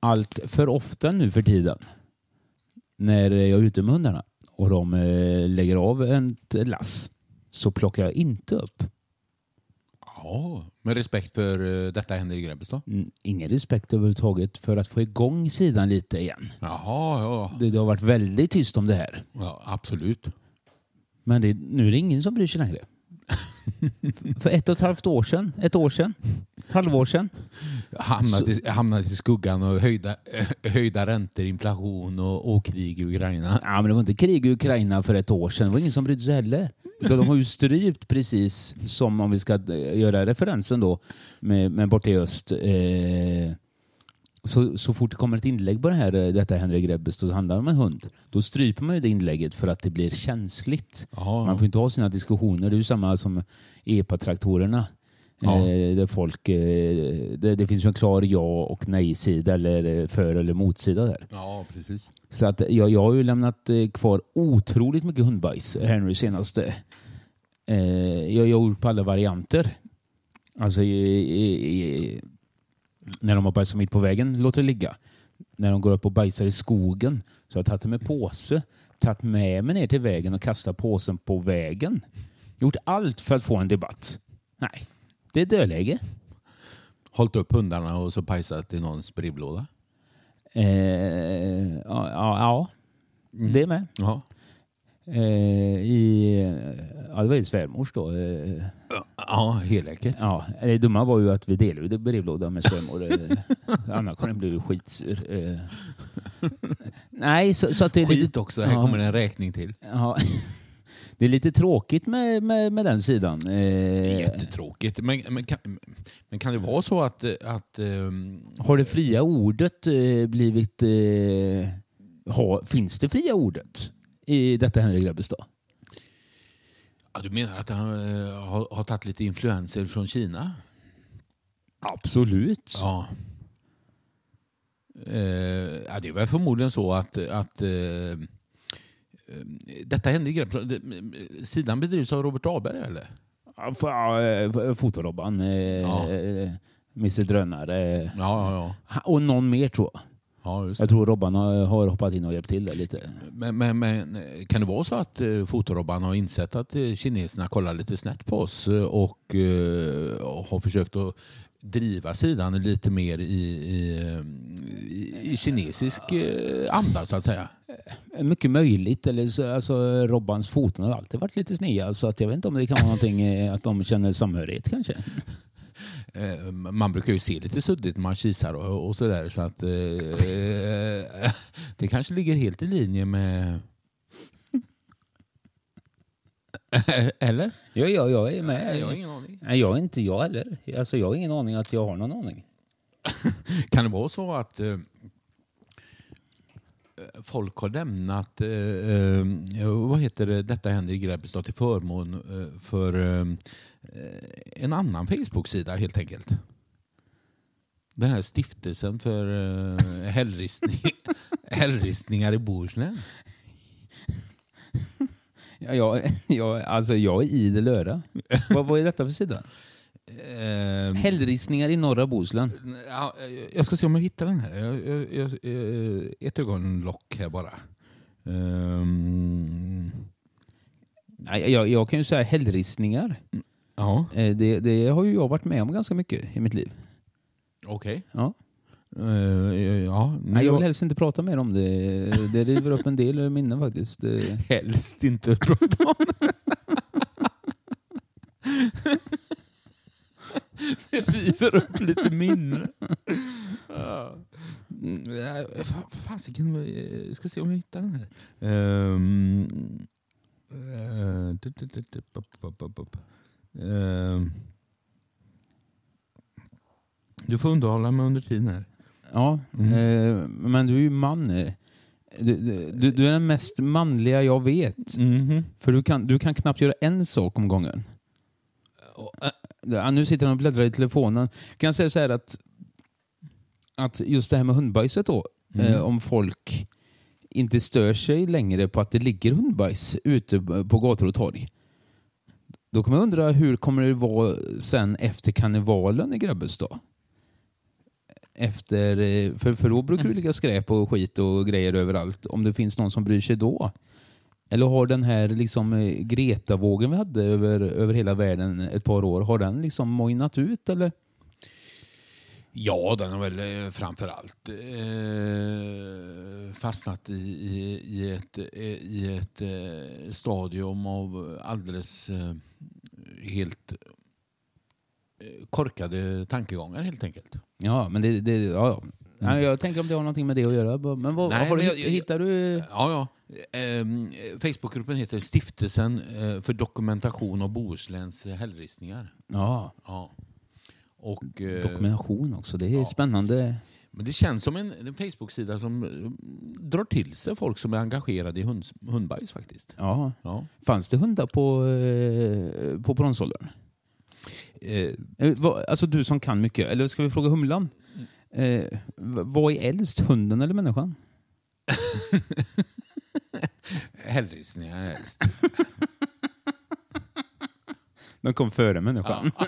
Speaker 1: allt för ofta nu för tiden när jag är ute med hundarna och de eh, lägger av ett lass så plockar jag inte upp.
Speaker 2: Ja, med respekt för eh, detta händer i Grebbestad.
Speaker 1: Mm, Ingen respekt överhuvudtaget för att få igång sidan lite igen.
Speaker 2: Jaha, ja.
Speaker 1: Det, det har varit väldigt tyst om det här.
Speaker 2: ja absolut.
Speaker 1: Men det, nu är det ingen som bryr sig längre. För ett och ett halvt år sedan, ett år sedan, ett halvår sedan.
Speaker 2: Hamnat i, hamnat i skuggan och höjda, eh, höjda räntor, inflation och, och krig i Ukraina.
Speaker 1: Ja, men det var inte krig i Ukraina för ett år sedan. Det var ingen som brydde sig heller. De har ju strypt precis som om vi ska eh, göra referensen då med, med borta i öst. Eh, så, så fort det kommer ett inlägg på det här, eh, detta Henrik Grebbes, då handlar det om en hund. Då stryper man ju det inlägget för att det blir känsligt.
Speaker 2: Ja,
Speaker 1: Man får inte ha sina diskussioner. Det är ju samma som EPA-traktorerna.
Speaker 2: Ja.
Speaker 1: Eh, där folk, eh, det, det finns ju en klar ja och nej-sida eller eh, för eller motsida där.
Speaker 2: ja, precis.
Speaker 1: Så att jag, jag har ju lämnat kvar otroligt mycket hundbajs här nu senaste. Jag har gjort på alla varianter. Alltså i, i, i, när de har bajsat mitt på vägen, låter det ligga. När de går upp och bajsar i skogen så har jag tagit med påse, tagit med mig ner till vägen och kastat påsen på vägen. Gjort allt för att få en debatt. Nej, det är dödläge.
Speaker 2: Hållit upp hundarna och så pajsat i någons brevlåda.
Speaker 1: Eh, ja, ja, ja, det med.
Speaker 2: Ja.
Speaker 1: Eh, i, ja, det var ju svärmors då. Eh,
Speaker 2: Ja, heläckert.
Speaker 1: ja, det dumma var ju att vi delade brevlådan med svärmor. Anna-Karin blev ju skitsur. Eh. Nej, så, så att det är
Speaker 2: Skit
Speaker 1: lite,
Speaker 2: också, här
Speaker 1: Ja.
Speaker 2: kommer en räkning till.
Speaker 1: ja, det är lite tråkigt med, med, med den sidan. Eh,
Speaker 2: Jättetråkigt. Men, men, kan, men kan det vara så att, att ehm,
Speaker 1: har det fria ordet eh, blivit... Eh, ha, finns det fria ordet i detta Henrik Grebbestad?
Speaker 2: ja, du menar att han har, har tagit lite influenser från Kina?
Speaker 1: Absolut.
Speaker 2: Ja. Eh, det är väl förmodligen så att, att eh, detta hände. Det- Sidan bedrivs av Robert Ahlberg eller?
Speaker 1: Ja, eh, Fotorobban, eh,
Speaker 2: Ja.
Speaker 1: eh, Mr Drönare.
Speaker 2: Ja, ja, ja.
Speaker 1: Och någon mer tror jag.
Speaker 2: ja.
Speaker 1: Jag tror Robban har, hoppat in och hjälpt till där lite.
Speaker 2: Men, men, men kan det vara så att eh, Fotorobban har insett att eh, kineserna kollar lite snett på oss eh, och, eh, och har försökt att driva sidan lite mer i, i, eh, i, i kinesisk eh, anda så att säga?
Speaker 1: Mycket möjligt. Eller så, alltså, Robbans foton har alltid varit lite sneda så att jag vet inte om det kan vara någonting eh, att de känner samhörighet kanske.
Speaker 2: Eh, Man brukar ju se lite suddigt när man kisar och, och sådär så att eh, det kanske ligger helt i linje med Eller?
Speaker 1: Ja, ja, jag är med.
Speaker 2: Jag har ingen aning.
Speaker 1: Nej, jag är inte jag heller. Alltså, jag har ingen aning att jag har någon aning.
Speaker 2: Kan det vara så att eh, folk har lämnat, eh, eh, vad heter det, detta händer i Grebbestad till förmån eh, för eh, en annan Facebook-sida helt enkelt? Den här stiftelsen för eh, hällristning, hällristningar i Bohuslän.
Speaker 1: Ja, jag, jag, alltså, jag är idel öra. vad, vad är detta för sida?
Speaker 2: Eh,
Speaker 1: Hällristningar i norra Bohuslän.
Speaker 2: ja, jag ska se om jag hittar den här. Jag, jag, jag, eh, ett ögonlock här bara. Ehm,
Speaker 1: Nej, Jag, jag kan ju säga hällristningar.
Speaker 2: ja,
Speaker 1: Eh, Det, det har ju jag varit med om ganska mycket i mitt liv.
Speaker 2: okej.
Speaker 1: Ja.
Speaker 2: Eh, ja,
Speaker 1: Nej, jag vill helst inte prata mer om det. Det river upp en del minnen faktiskt. Det-
Speaker 2: helst inte prata om det. river upp lite minnen. Ja. Mm, Fasiken, eh, jag ska se om jag hittar den här. Eh. Du får underhålla mig under tiden här.
Speaker 1: Ja,
Speaker 2: Mm.
Speaker 1: eh, men du är ju man. eh. Du, du, du är den mest manliga jag vet.
Speaker 2: Mhm.
Speaker 1: För du kan, du kan knappt göra en sak om gången. Ja, nu sitter han och bläddrar i telefonen. Jag kan säga så här att, att just det här med hundbajset då,
Speaker 2: Mm.
Speaker 1: eh, om folk inte stör sig längre på att det ligger hundbajs ute på gator och torg. Då kommer jag undra hur kommer det vara sen efter karnevalen i Grebbestad? Efter, eh, för, för då brukar det ligga skräp och skit och grejer överallt. Om det finns någon som bryr sig då. Eller har den här liksom eh, Greta-vågen vi hade över, över hela världen ett par år, har den liksom mojnat ut eller?
Speaker 2: Ja, den har väl eh, framförallt eh, fastnat i, i, i ett, i ett eh, stadium av alldeles eh, helt korkade tankegångar helt enkelt.
Speaker 1: Ja, men det, det ja, ja. Nej, jag tänker om det har någonting med det att göra. Men vad,
Speaker 2: Nej,
Speaker 1: har du,
Speaker 2: men jag-
Speaker 1: hittar du...
Speaker 2: Ja, ja. Ehm, Facebookgruppen heter Stiftelsen eh, för dokumentation av Bohusläns hällristningar.
Speaker 1: Ja,
Speaker 2: Ja. Och, eh,
Speaker 1: dokumentation också. Det är spännande.
Speaker 2: Men det känns som en, en Facebook-sida som eh, drar till sig folk som är engagerade i hund, hundbajs faktiskt.
Speaker 1: Ja.
Speaker 2: Ja.
Speaker 1: Fanns det hundar på, eh, på bronsåldern?
Speaker 2: Eh,
Speaker 1: Eh, vad- Alltså du som kan mycket. Eller ska vi fråga Humlan? Eh, vad är äldst, hunden eller människan?
Speaker 2: hällristningar är helst.
Speaker 1: Den kom före människan.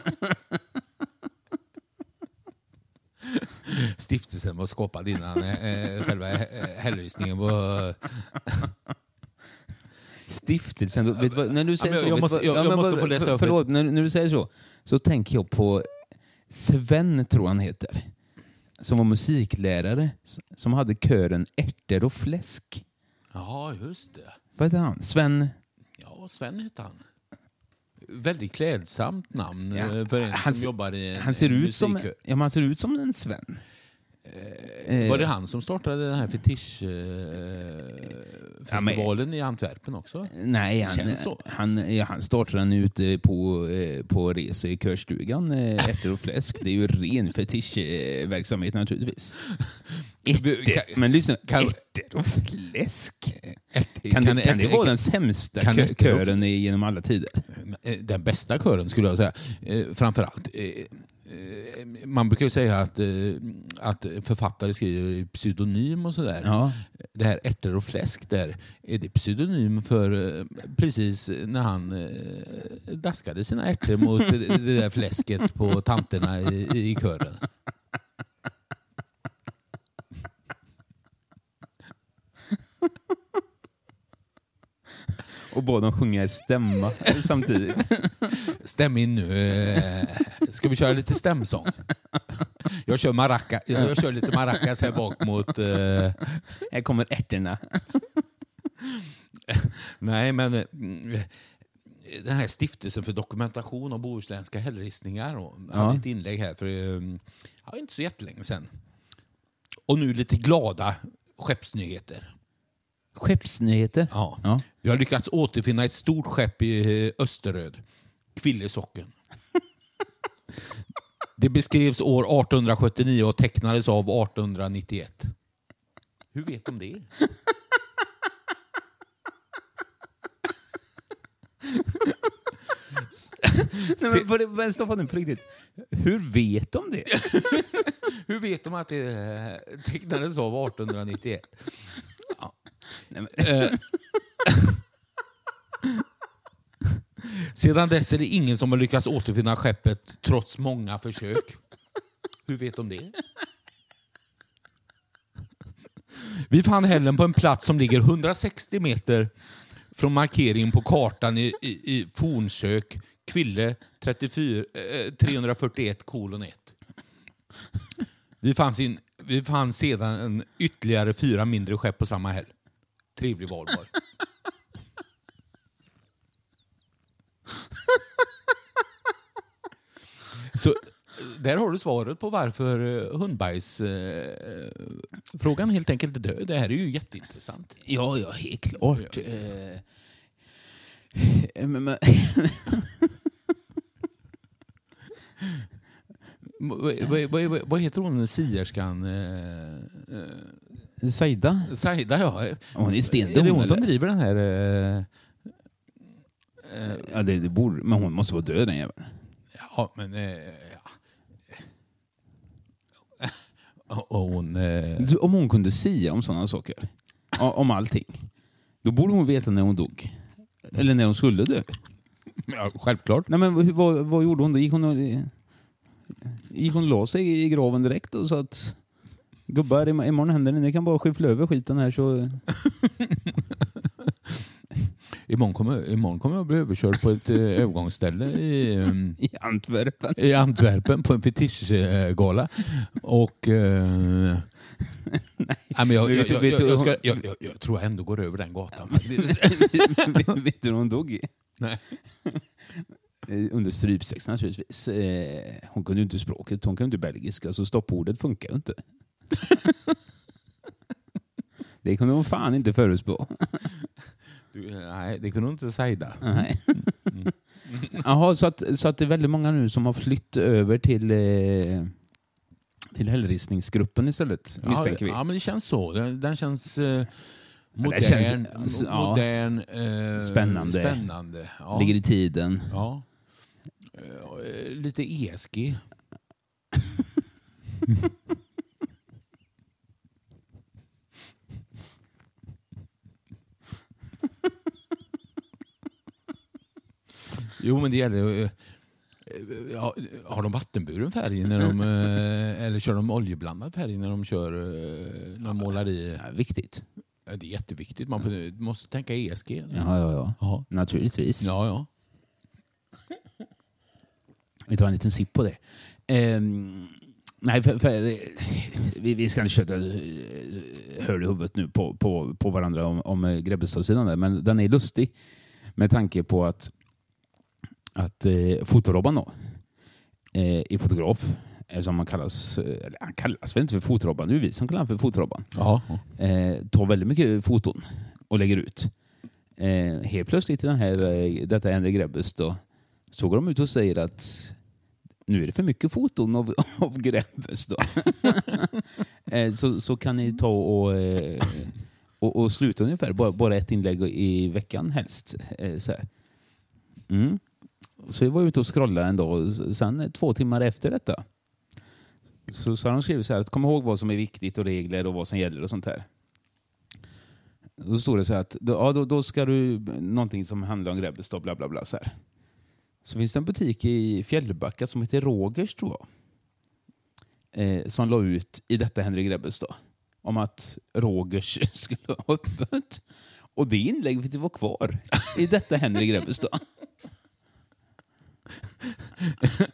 Speaker 2: Stiftelsen var skapad innan eh, själva eh, hällristningen var...
Speaker 1: Stiftelsen. då- Vet du vad, när du säger
Speaker 2: men
Speaker 1: så,
Speaker 2: jag måste- jag- måste få läsa upp
Speaker 1: Förlåt, när, när du säger så, så tänker jag på Sven, tror han heter. Som var musiklärare, som hade kören Ärtor och fläsk.
Speaker 2: Ja, just det.
Speaker 1: Vad heter han? Sven?
Speaker 2: Ja, Sven hette han. Väldigt klädsamt namn
Speaker 1: Ja,
Speaker 2: eh, för en som
Speaker 1: se-
Speaker 2: jobbar i en
Speaker 1: Han ser,
Speaker 2: en
Speaker 1: ut som,
Speaker 2: musikkör.
Speaker 1: ja, han ser ut som en Sven.
Speaker 2: Var det han som startade den här fetischfestivalen i Antwerpen också?
Speaker 1: Nej, han, han, ja, han startade den ute på, eh, på resa i körstugan, eh, ärtor och fläsk. Det är ju ren fetischverksamhet naturligtvis. Ärtor, men lyssna,
Speaker 2: kan-
Speaker 1: ärtor och fläsk?
Speaker 2: Ärt-
Speaker 1: Kan, det, kan det vara den sämsta
Speaker 2: kan
Speaker 1: kö, kören genom alla tider?
Speaker 2: Eh, Den bästa kören skulle jag säga. Eh, framförallt. Eh, man brukar ju säga att, eh, att författare skriver pseudonym och sådär.
Speaker 1: Ja.
Speaker 2: Det här ärtor och fläsk där, är det pseudonym för eh, precis när han daskade sina ärtor mot det där fläsket på tanterna i, i kören?
Speaker 1: Och bad dem sjunga i stämma samtidigt.
Speaker 2: Stäm in nu. Eh, Ska vi köra lite stämsång? Jag kör, maraca, jag kör lite maracas här bak mot... Eh,
Speaker 1: Här kommer ärtorna.
Speaker 2: nej, men eh, den här stiftelsen för dokumentation av bohuslänska hällristningar. Och hade
Speaker 1: Ja.
Speaker 2: ett inlägg här för ja, inte så jättelänge sedan. Och nu lite glada skeppsnyheter.
Speaker 1: Skeppsnyheter.
Speaker 2: Ja.
Speaker 1: Ja.
Speaker 2: Vi har lyckats återfinna ett stort skepp i eh, Österöd. Kvillesocken. Det beskrevs år 1879 och tecknades av 1891. Hur vet de det?
Speaker 1: Nej, men, men stoppa nu på riktigt. Hur vet de det?
Speaker 2: Hur vet de att det eh, tecknades av 1891?
Speaker 1: Nej, men,
Speaker 2: Eh, Sedan dess är det ingen som har lyckats återfinna skeppet trots många försök. Hur vet de det? Vi fann hällen på en plats som ligger 160 meter från markeringen på kartan i, i, i Fornsök, Kville 34, eh, 341 kolon 1. Vi fann, sin, vi fann sedan en ytterligare fyra mindre skepp på samma häll. Trevlig valborg. Så där har du svaret på varför eh, hundbajsfrågan eh, frågan helt enkelt är död. Det här är ju jätteintressant.
Speaker 1: ja, ja, helt klart. Eh, men, men,
Speaker 2: Vad, vad, vad, vad heter hon, sierskan? Eh, eh,
Speaker 1: Saida?
Speaker 2: Saida ja.
Speaker 1: Hon är
Speaker 2: Är
Speaker 1: stendum.
Speaker 2: det hon som
Speaker 1: eller?
Speaker 2: driver den här... eh,
Speaker 1: Ja, det, det borde, men hon måste vara död den jäveln.
Speaker 2: Ja, men... eh, ja. Och och hon... eh,
Speaker 1: Du, Om hon kunde sia om sådana saker, o- om allting, då borde hon veta när hon dog. Eller när hon skulle dö.
Speaker 2: Ja, självklart.
Speaker 1: Nej, men hur- vad, vad gjorde hon då? Gick hon och, gick hon och la sig i graven direkt och sa att gubbar, im- imorgon händer det. Ni kan bara skyffla över skiten här så...
Speaker 2: Imorgon kommer, imorgon kommer jag bli överkörd på ett eh, övergångsställe i, ehm,
Speaker 1: I Antwerpen.
Speaker 2: i Antwerpen på en fetischgala. Och... Eh, nej, men jag, ska, tror jag ändå går över den gatan.
Speaker 1: Vet du hur hon dog? i?
Speaker 2: Nej.
Speaker 1: Eh, Under strypsex naturligtvis. Eh, Hon kunde ju inte språket, hon kunde inte belgiska, så stoppordet funkar ju inte. Det kunde hon fan inte förutspå.
Speaker 2: Du, nej, det kunde hon inte säga.
Speaker 1: Nej. Jaha, så att, så att det är väldigt många nu som har flytt över till, eh, till hällristningsgruppen istället, misstänker vi.
Speaker 2: Ja, men det känns så. Den, den känns eh, modern,
Speaker 1: det känns- ja.
Speaker 2: modern eh,
Speaker 1: Spännande.
Speaker 2: spännande. Ja.
Speaker 1: Ligger i tiden.
Speaker 2: Ja. Eh, lite ESG. jo, men det gäller... eh, Ja, har de vattenburen färg när de, eh, eller kör de oljeblandad färg när de kör eh, när de målar i?
Speaker 1: Ja, viktigt.
Speaker 2: Ja, Det är jätteviktigt. Man måste tänka ESG.
Speaker 1: Ja, ja, ja.
Speaker 2: Ja.
Speaker 1: Naturligtvis.
Speaker 2: Ja, ja.
Speaker 1: Vi tar en liten sipp på det. Ehm, nej, för, för, eh, vi, vi ska inte köta eh, hör i huvudet nu på, på, på varandra om, om eh, Grebbestadssidan men den är lustig med tanke på att, att eh, Fotorobban då, eh, är fotograf, som man kallas, eh, eller han kallas väl inte för Fotorobban, det är vi som kallar honom för Fotorobban.
Speaker 2: ja.
Speaker 1: eh, tar väldigt mycket foton och lägger ut. Eh, helt plötsligt i den här, eh, detta Henry Grebbes då, så går de ut och säger att nu är det för mycket foton av, av Grebbes då. eh, så, så kan ni ta och, eh, och, och sluta ungefär, bara, bara ett inlägg i veckan helst. Eh, så här. Mm. Så vi var ute och scrollade en dag och sen två timmar efter detta så, så har de skrivit så här, kom ihåg vad som är viktigt och regler och vad som gäller och sånt här. Då står det så här att då, ja, då, då ska du någonting som handlar om Grebbestad, bla bla bla. Så, här. så finns det en butik i Fjällbacka som heter Rogers tror jag. Eh, som la ut i detta Henrik Grebbestad om att Rogers skulle ha öppet. Och det inlägget var kvar i detta Henrik Grebbestad.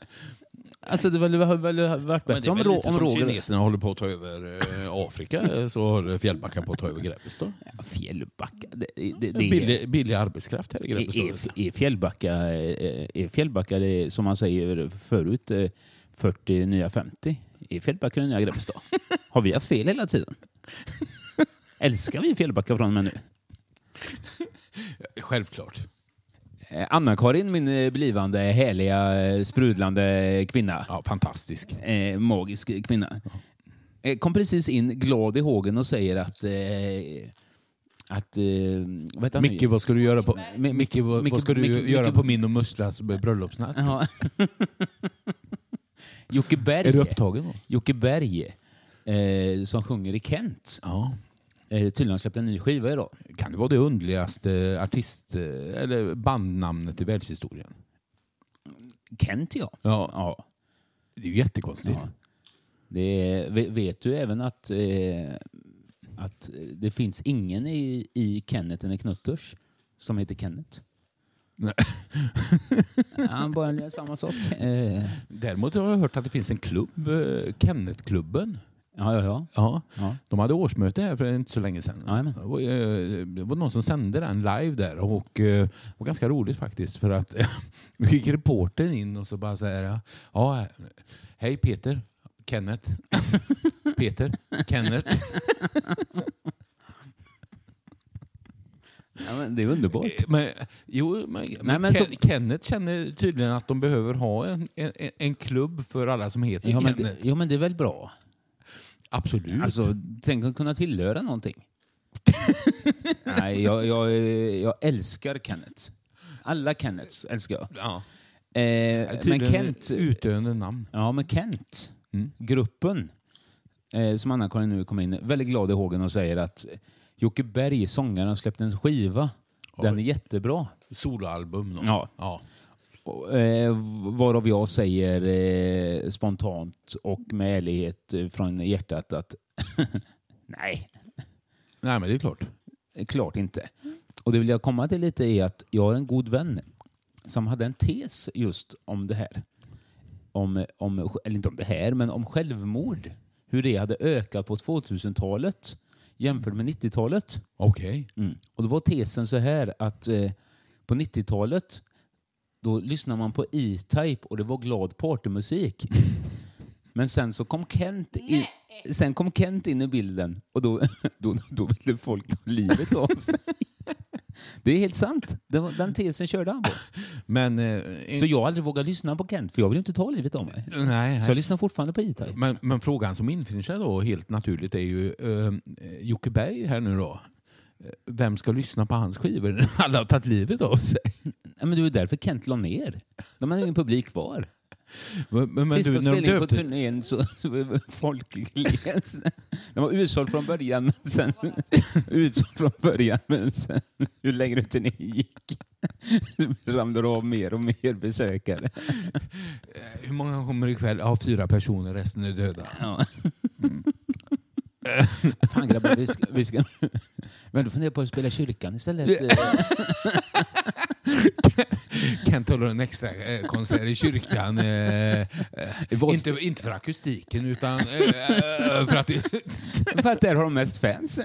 Speaker 1: Alltså det hade väl, varit
Speaker 2: det
Speaker 1: bättre
Speaker 2: är
Speaker 1: om,
Speaker 2: väl
Speaker 1: Ro-
Speaker 2: lite
Speaker 1: om
Speaker 2: som
Speaker 1: Roger...
Speaker 2: kineserna håller på att ta över eh, Afrika eh, så håller Fjällbacka på att ta över Grebbestad.
Speaker 1: Ja, Fjällbacka. Det, det, det, det,
Speaker 2: Billig, billig arbetskraft här i
Speaker 1: är,
Speaker 2: Grebbestad.
Speaker 1: är, är Fjällbacka, är är Fjällbacka det, som man säger förut, eh, 40 nya 50? Är Fjällbacka den nya Grebbestad? Har vi haft fel hela tiden? Älskar vi Fjällbacka från och med nu?
Speaker 2: Självklart.
Speaker 1: Eh, Anna-Karin, min eh, blivande härliga, eh, sprudlande kvinna.
Speaker 2: Ja, fantastisk.
Speaker 1: Eh, magisk kvinna. Eh, kom precis in glad i hågen och säger att... Eh, att eh, vad?
Speaker 2: Micke, vad ska du göra på,
Speaker 1: Mi-
Speaker 2: Micke, vad,
Speaker 1: Micke-
Speaker 2: vad ska du
Speaker 1: Micke-
Speaker 2: göra
Speaker 1: Micke-
Speaker 2: på min och Mustras bröllopsnatt?
Speaker 1: Ja. Jocke Berg.
Speaker 2: Är du upptagen då?
Speaker 1: Jocke Berg, eh, som sjunger i Kent.
Speaker 2: Ja.
Speaker 1: Eh, tydligen har släppt en ny skiva idag.
Speaker 2: Kan det vara det underligaste artist eller bandnamnet i världshistorien?
Speaker 1: Kent ja.
Speaker 2: Ja.
Speaker 1: ja.
Speaker 2: Det är ju jättekonstigt.
Speaker 1: ja. Det vet du även att, eh, att det finns ingen i, i Kenneth eller Knutters som heter Kenneth?
Speaker 2: Nej.
Speaker 1: Ja, bara en- samma sak. Eh,
Speaker 2: Däremot har jag hört att det finns en klubb, eh, Kenneth-klubben.
Speaker 1: Ja, ja, ja.
Speaker 2: Ja.
Speaker 1: ja.
Speaker 2: De hade årsmöte här för inte så länge sedan. Var, eh, det var någon som sände den live där och eh, det var ganska roligt faktiskt för att då gick reportern in och så bara så här, ja, hej Peter, Kenneth, Peter, Kenneth.
Speaker 1: ja men det är underbart.
Speaker 2: Eh, Men, jo, men, men,
Speaker 1: men
Speaker 2: Ken,
Speaker 1: så-
Speaker 2: Kenneth känner tydligen att de behöver ha en, en, en klubb för alla som heter
Speaker 1: Ja men,
Speaker 2: Kenneth.
Speaker 1: det, ja, men det är väl bra?
Speaker 2: Absolut.
Speaker 1: Alltså, tänk att kunna tillhöra någonting. Nej, jag, jag, jag älskar Kenneth. Alla Kenneths älskar jag.
Speaker 2: ja.
Speaker 1: Eh, men Kent,
Speaker 2: Utdöende namn.
Speaker 1: ja, men Kent,
Speaker 2: Mm.
Speaker 1: gruppen, eh, som Anna-Karin nu kommer in, väldigt glad i hågen och säger att Jocke Berg, sångaren, har släppt en skiva. Den är jättebra.
Speaker 2: Soloalbum. Då.
Speaker 1: Ja.
Speaker 2: ja.
Speaker 1: Eh, varav jag säger eh, spontant och med ärlighet eh, från hjärtat att nej,
Speaker 2: Nej, men det är klart.
Speaker 1: klart inte. Och det vill jag komma till lite är att jag har en god vän som hade en tes just om det här. Om, om, eller inte om det här, men om självmord. Hur det hade ökat på 2000-talet jämfört med 90-talet.
Speaker 2: Okej.
Speaker 1: Mm. Och då var tesen så här att eh, på 90-talet då lyssnade man på E-Type och det var glad partymusik. Men sen så kom Kent in, sen kom Kent in i bilden och då, då, då ville folk ta livet av sig. Det är helt sant. Det var, den tesen körde han på.
Speaker 2: Men... Eh,
Speaker 1: Så jag har aldrig vågat lyssna på Kent för jag vill inte ta livet av mig.
Speaker 2: nej,
Speaker 1: Så jag lyssnar fortfarande på E-Type.
Speaker 2: men, men frågan som infinner sig då helt naturligt är ju eh, Jocke Berg här nu då. Eh, Vem ska lyssna på hans skivor när alla har tagit livet av sig?
Speaker 1: Ja, men det var därför Kent la ner. De hade ingen publik kvar.
Speaker 2: Men, men,
Speaker 1: Sista
Speaker 2: du,
Speaker 1: spelningen på turnén så, så var folk. Den var utsåld från början, men sen utsåld från början, men sen ju längre turnén gick ramlade det av mer och mer besökare.
Speaker 2: Hur många kommer ikväll? Ja, fyra personer, resten är döda.
Speaker 1: Ja. Fan grabbar, vi ska... Vi ska men då funderar på att spela kyrkan istället.
Speaker 2: Kent håller en extra eh, konsert i kyrkan. Eh, eh, inte, inte för akustiken, utan eh, för att det,
Speaker 1: För att där har de mest fans.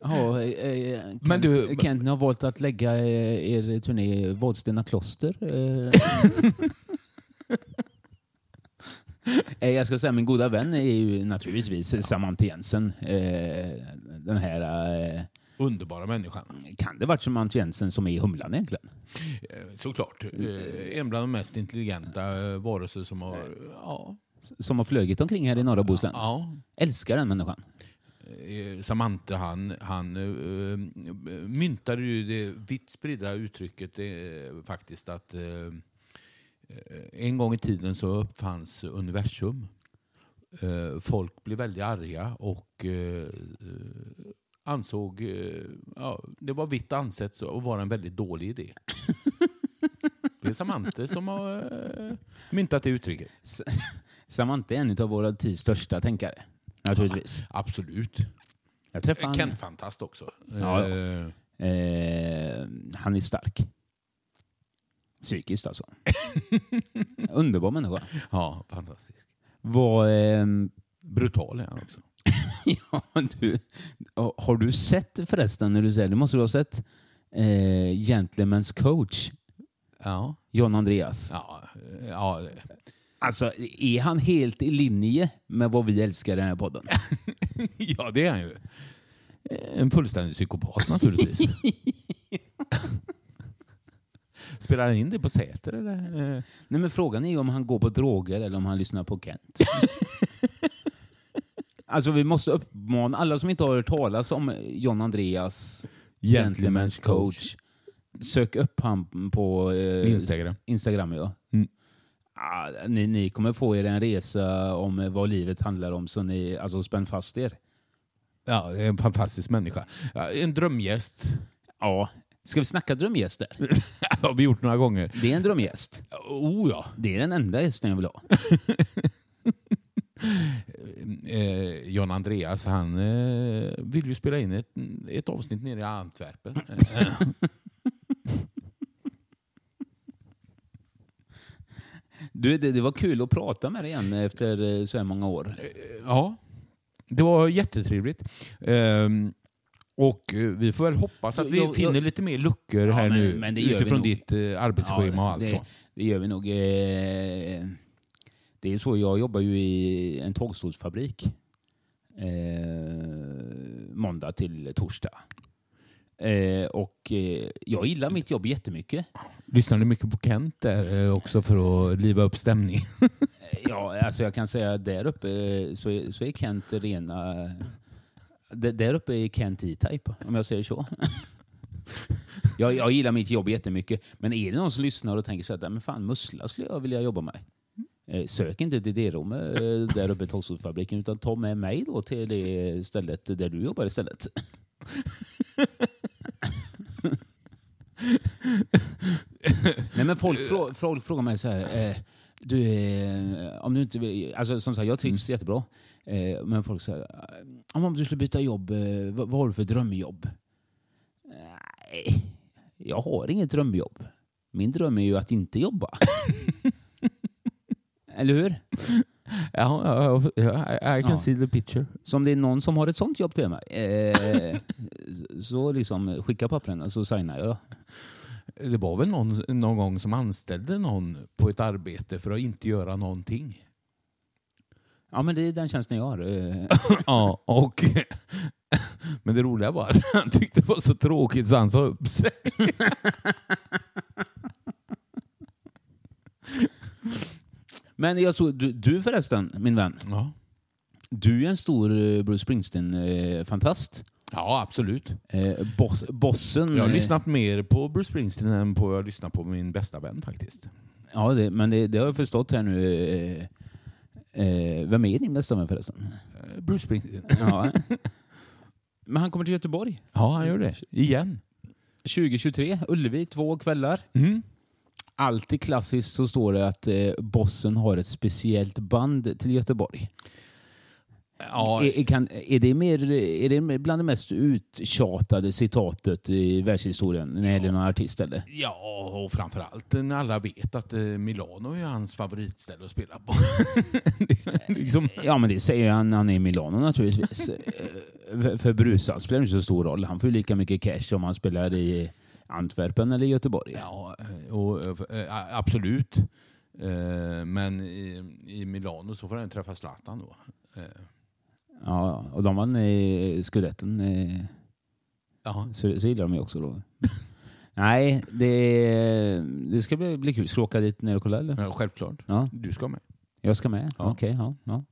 Speaker 1: Ja, eh, Kent,
Speaker 2: Men du-
Speaker 1: Kent ni har valt att lägga eh, er turné i Vadstena kloster. Jag ska säga min goda vän är ju naturligtvis Samantha Jensen. Eh, Den här...
Speaker 2: underbara människan.
Speaker 1: Kan det varit Samantha Jensen som är i Humlan egentligen?
Speaker 2: Eh, Såklart. Eh, En bland de mest intelligenta eh, varelser som har... Ja.
Speaker 1: Som har flugit omkring här i norra Bohuslän.
Speaker 2: ja.
Speaker 1: Älskar den människan.
Speaker 2: Samantha han, han eh, myntade ju det vitt spridda uttrycket eh, faktiskt att eh, en gång i tiden så uppfanns universum. Folk blev väldigt arga och ansåg eh, ja, det var vitt ansett att vara en väldigt dålig idé. Det är Samantha som har eh, myntat det uttrycket.
Speaker 1: Samantha är en av våra tio största tänkare. Naturligtvis.
Speaker 2: Absolut.
Speaker 1: Jag träffade han.
Speaker 2: Kent Fantast också.
Speaker 1: Ja,
Speaker 2: Eh,
Speaker 1: Eh, han är stark. Psykiskt alltså. Underbar människa.
Speaker 2: ja, fantastisk.
Speaker 1: Vad, ehm,
Speaker 2: Brutal är han också.
Speaker 1: ja, du, har du sett förresten, när du säger, du måste du ha sett eh, Gentlemen's coach,
Speaker 2: Ja.
Speaker 1: John Andreas.
Speaker 2: Ja, ja,
Speaker 1: Alltså, är han helt i linje med vad vi älskar i den här podden?
Speaker 2: ja, det är han ju. Eh, En fullständig psykopat naturligtvis. Spelar han in det på Säter eller? Eh,
Speaker 1: Nej, men frågan är om han går på droger eller om han lyssnar på Kent. Alltså vi måste uppmana alla som inte har hört talas om John Andreas Gentlemen's coach. Sök upp han på eh,
Speaker 2: Instagram.
Speaker 1: Instagram ja.
Speaker 2: Mm.
Speaker 1: Ah, ni, ni kommer få er en resa om eh, vad livet handlar om, så ni alltså spänn fast er.
Speaker 2: Ja, det är en fantastisk människa. En drömgäst.
Speaker 1: Ja. Ska vi snacka drömgäster?
Speaker 2: Det har vi gjort några gånger.
Speaker 1: Det är en drömgäst.
Speaker 2: Oh ja.
Speaker 1: Det är den enda gästen jag vill ha.
Speaker 2: Eh, John Andreas, han eh, vill ju spela in ett, ett avsnitt nere i Antwerpen. Eh,
Speaker 1: Du, det, det var kul att prata med dig igen efter eh, så här många år.
Speaker 2: Ja, det var jättetrevligt. Ehm, och eh, vi får väl hoppas att vi
Speaker 1: jo,
Speaker 2: finner
Speaker 1: jo.
Speaker 2: lite mer luckor
Speaker 1: Ja,
Speaker 2: här
Speaker 1: men-
Speaker 2: nu
Speaker 1: men
Speaker 2: utifrån ditt eh, arbetsschema och allt
Speaker 1: det,
Speaker 2: så.
Speaker 1: det gör vi nog. Eh, Det är så, jag jobbar ju i en tågstolsfabrik. Eh, måndag till torsdag. Eh, och eh, jag gillar mitt jobb jättemycket.
Speaker 2: Lyssnar du mycket på Kent där eh, också för att liva upp stämningen?
Speaker 1: Ja, alltså jag kan säga där uppe eh, så är, så är Kent rena... Där uppe är Kent E-Type, om jag säger så. Jag, jag gillar mitt jobb jättemycket, men är det någon som lyssnar och tänker så att "Nej, men fan, mussla skulle jag vilja jobba med. Eh, sök inte till det rummet eh, där uppe i Tolstolfabriken utan ta med mig då till det stället där du jobbar istället. Nej men folk, folk frågar mig så här, eh, du, eh, om du inte vill, alltså som sagt jag trivs jättebra. Eh, men folk säger, eh, om du skulle byta jobb, eh, vad, vad har du för drömjobb? Nej, jag har inget drömjobb. Min dröm är ju att inte jobba. Eller hur?
Speaker 2: Ja, ja, I can
Speaker 1: Ja.
Speaker 2: see the picture.
Speaker 1: Så om det är någon som har ett sånt jobb till mig, eh, så liksom skicka pappren så signar jag.
Speaker 2: Det var väl någon, någon gång som anställde någon på ett arbete för att inte göra någonting.
Speaker 1: Ja men det är den tjänsten jag har. Eh,
Speaker 2: Ja, och... Men det roliga var att han tyckte det var så tråkigt så han sa upp sig.
Speaker 1: Men jag såg, du, du förresten, min vän,
Speaker 2: Ja,
Speaker 1: du är en stor eh, Bruce Springsteen-fantast.
Speaker 2: ja absolut.
Speaker 1: Eh, boss, bossen...
Speaker 2: Jag har
Speaker 1: eh,
Speaker 2: lyssnat mer på Bruce Springsteen än på jag lyssnar på min bästa vän faktiskt.
Speaker 1: Ja, det, men det, det har jag förstått här nu. Eh, eh, vem är din bästa vän förresten?
Speaker 2: Eh, Bruce Springsteen.
Speaker 1: Ja. men han kommer till Göteborg.
Speaker 2: Ja, han gör det. Igen.
Speaker 1: 2023, Ullevi, två kvällar.
Speaker 2: Mm.
Speaker 1: Alltid klassiskt så står det att eh, bossen har ett speciellt band till Göteborg.
Speaker 2: Ja,
Speaker 1: Är, kan, är, det mer, är det bland det mest uttjatade citatet i världshistorien när det gäller någon artist? Eller?
Speaker 2: Ja, och framförallt när alla vet att eh, Milano är hans favoritställe att spela på. Liksom,
Speaker 1: Ja, men det säger han när han är i Milano naturligtvis. Eh, för- för Brusa spelar inte så stor roll. Han får ju lika mycket cash om han spelar i Antwerpen eller Göteborg.
Speaker 2: ja, och, eh, absolut. Eh, Men i, i Milano så får han träffa Zlatan då. Eh,
Speaker 1: Ja, och de vann i skudetten. eh,
Speaker 2: Ja.
Speaker 1: Så, så gillar de ju också då. Nej, det, det ska bli, bli kul. Ska du åka dit ner och kolla eller?
Speaker 2: Ja, självklart.
Speaker 1: Ja,
Speaker 2: Du ska med.
Speaker 1: jag ska med.
Speaker 2: Ja.
Speaker 1: Okej, ja. ja.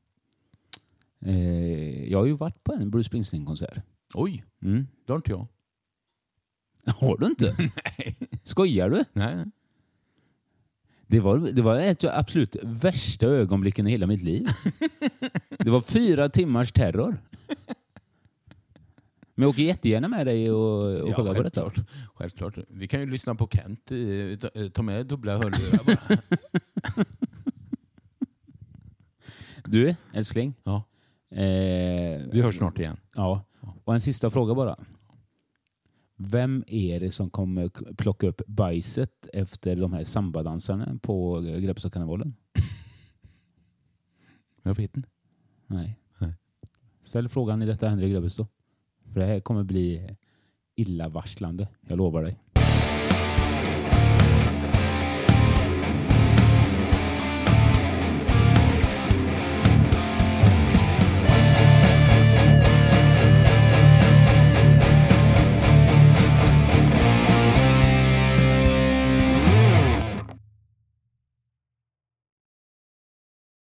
Speaker 1: Eh, jag har ju varit på en Bruce Springsteen-konsert.
Speaker 2: Oj,
Speaker 1: Mm.
Speaker 2: det har inte jag.
Speaker 1: Har du inte?
Speaker 2: Nej.
Speaker 1: Skojar du?
Speaker 2: Nej.
Speaker 1: Det var, det var ett av absolut värsta ögonblicken i hela mitt liv. Det var fyra timmars terror. Men jag åker jättegärna med dig och, och kollar på detta.
Speaker 2: självklart. självklart. Vi kan ju lyssna på Kent. eh, ta- eh, Ta med dubbla hörlurar bara.
Speaker 1: Du, älskling.
Speaker 2: Ja.
Speaker 1: Eh,
Speaker 2: Vi hörs snart igen.
Speaker 1: Ja. Och en sista fråga bara. Vem är det som kommer plocka upp bajset efter de här sambadansarna på Grebbestadskarnevalen?
Speaker 2: Jag vet inte.
Speaker 1: Nej.
Speaker 2: Nej.
Speaker 1: Ställ frågan i detta händer i Grebbestad. För det här kommer bli illavarslande. Jag lovar dig.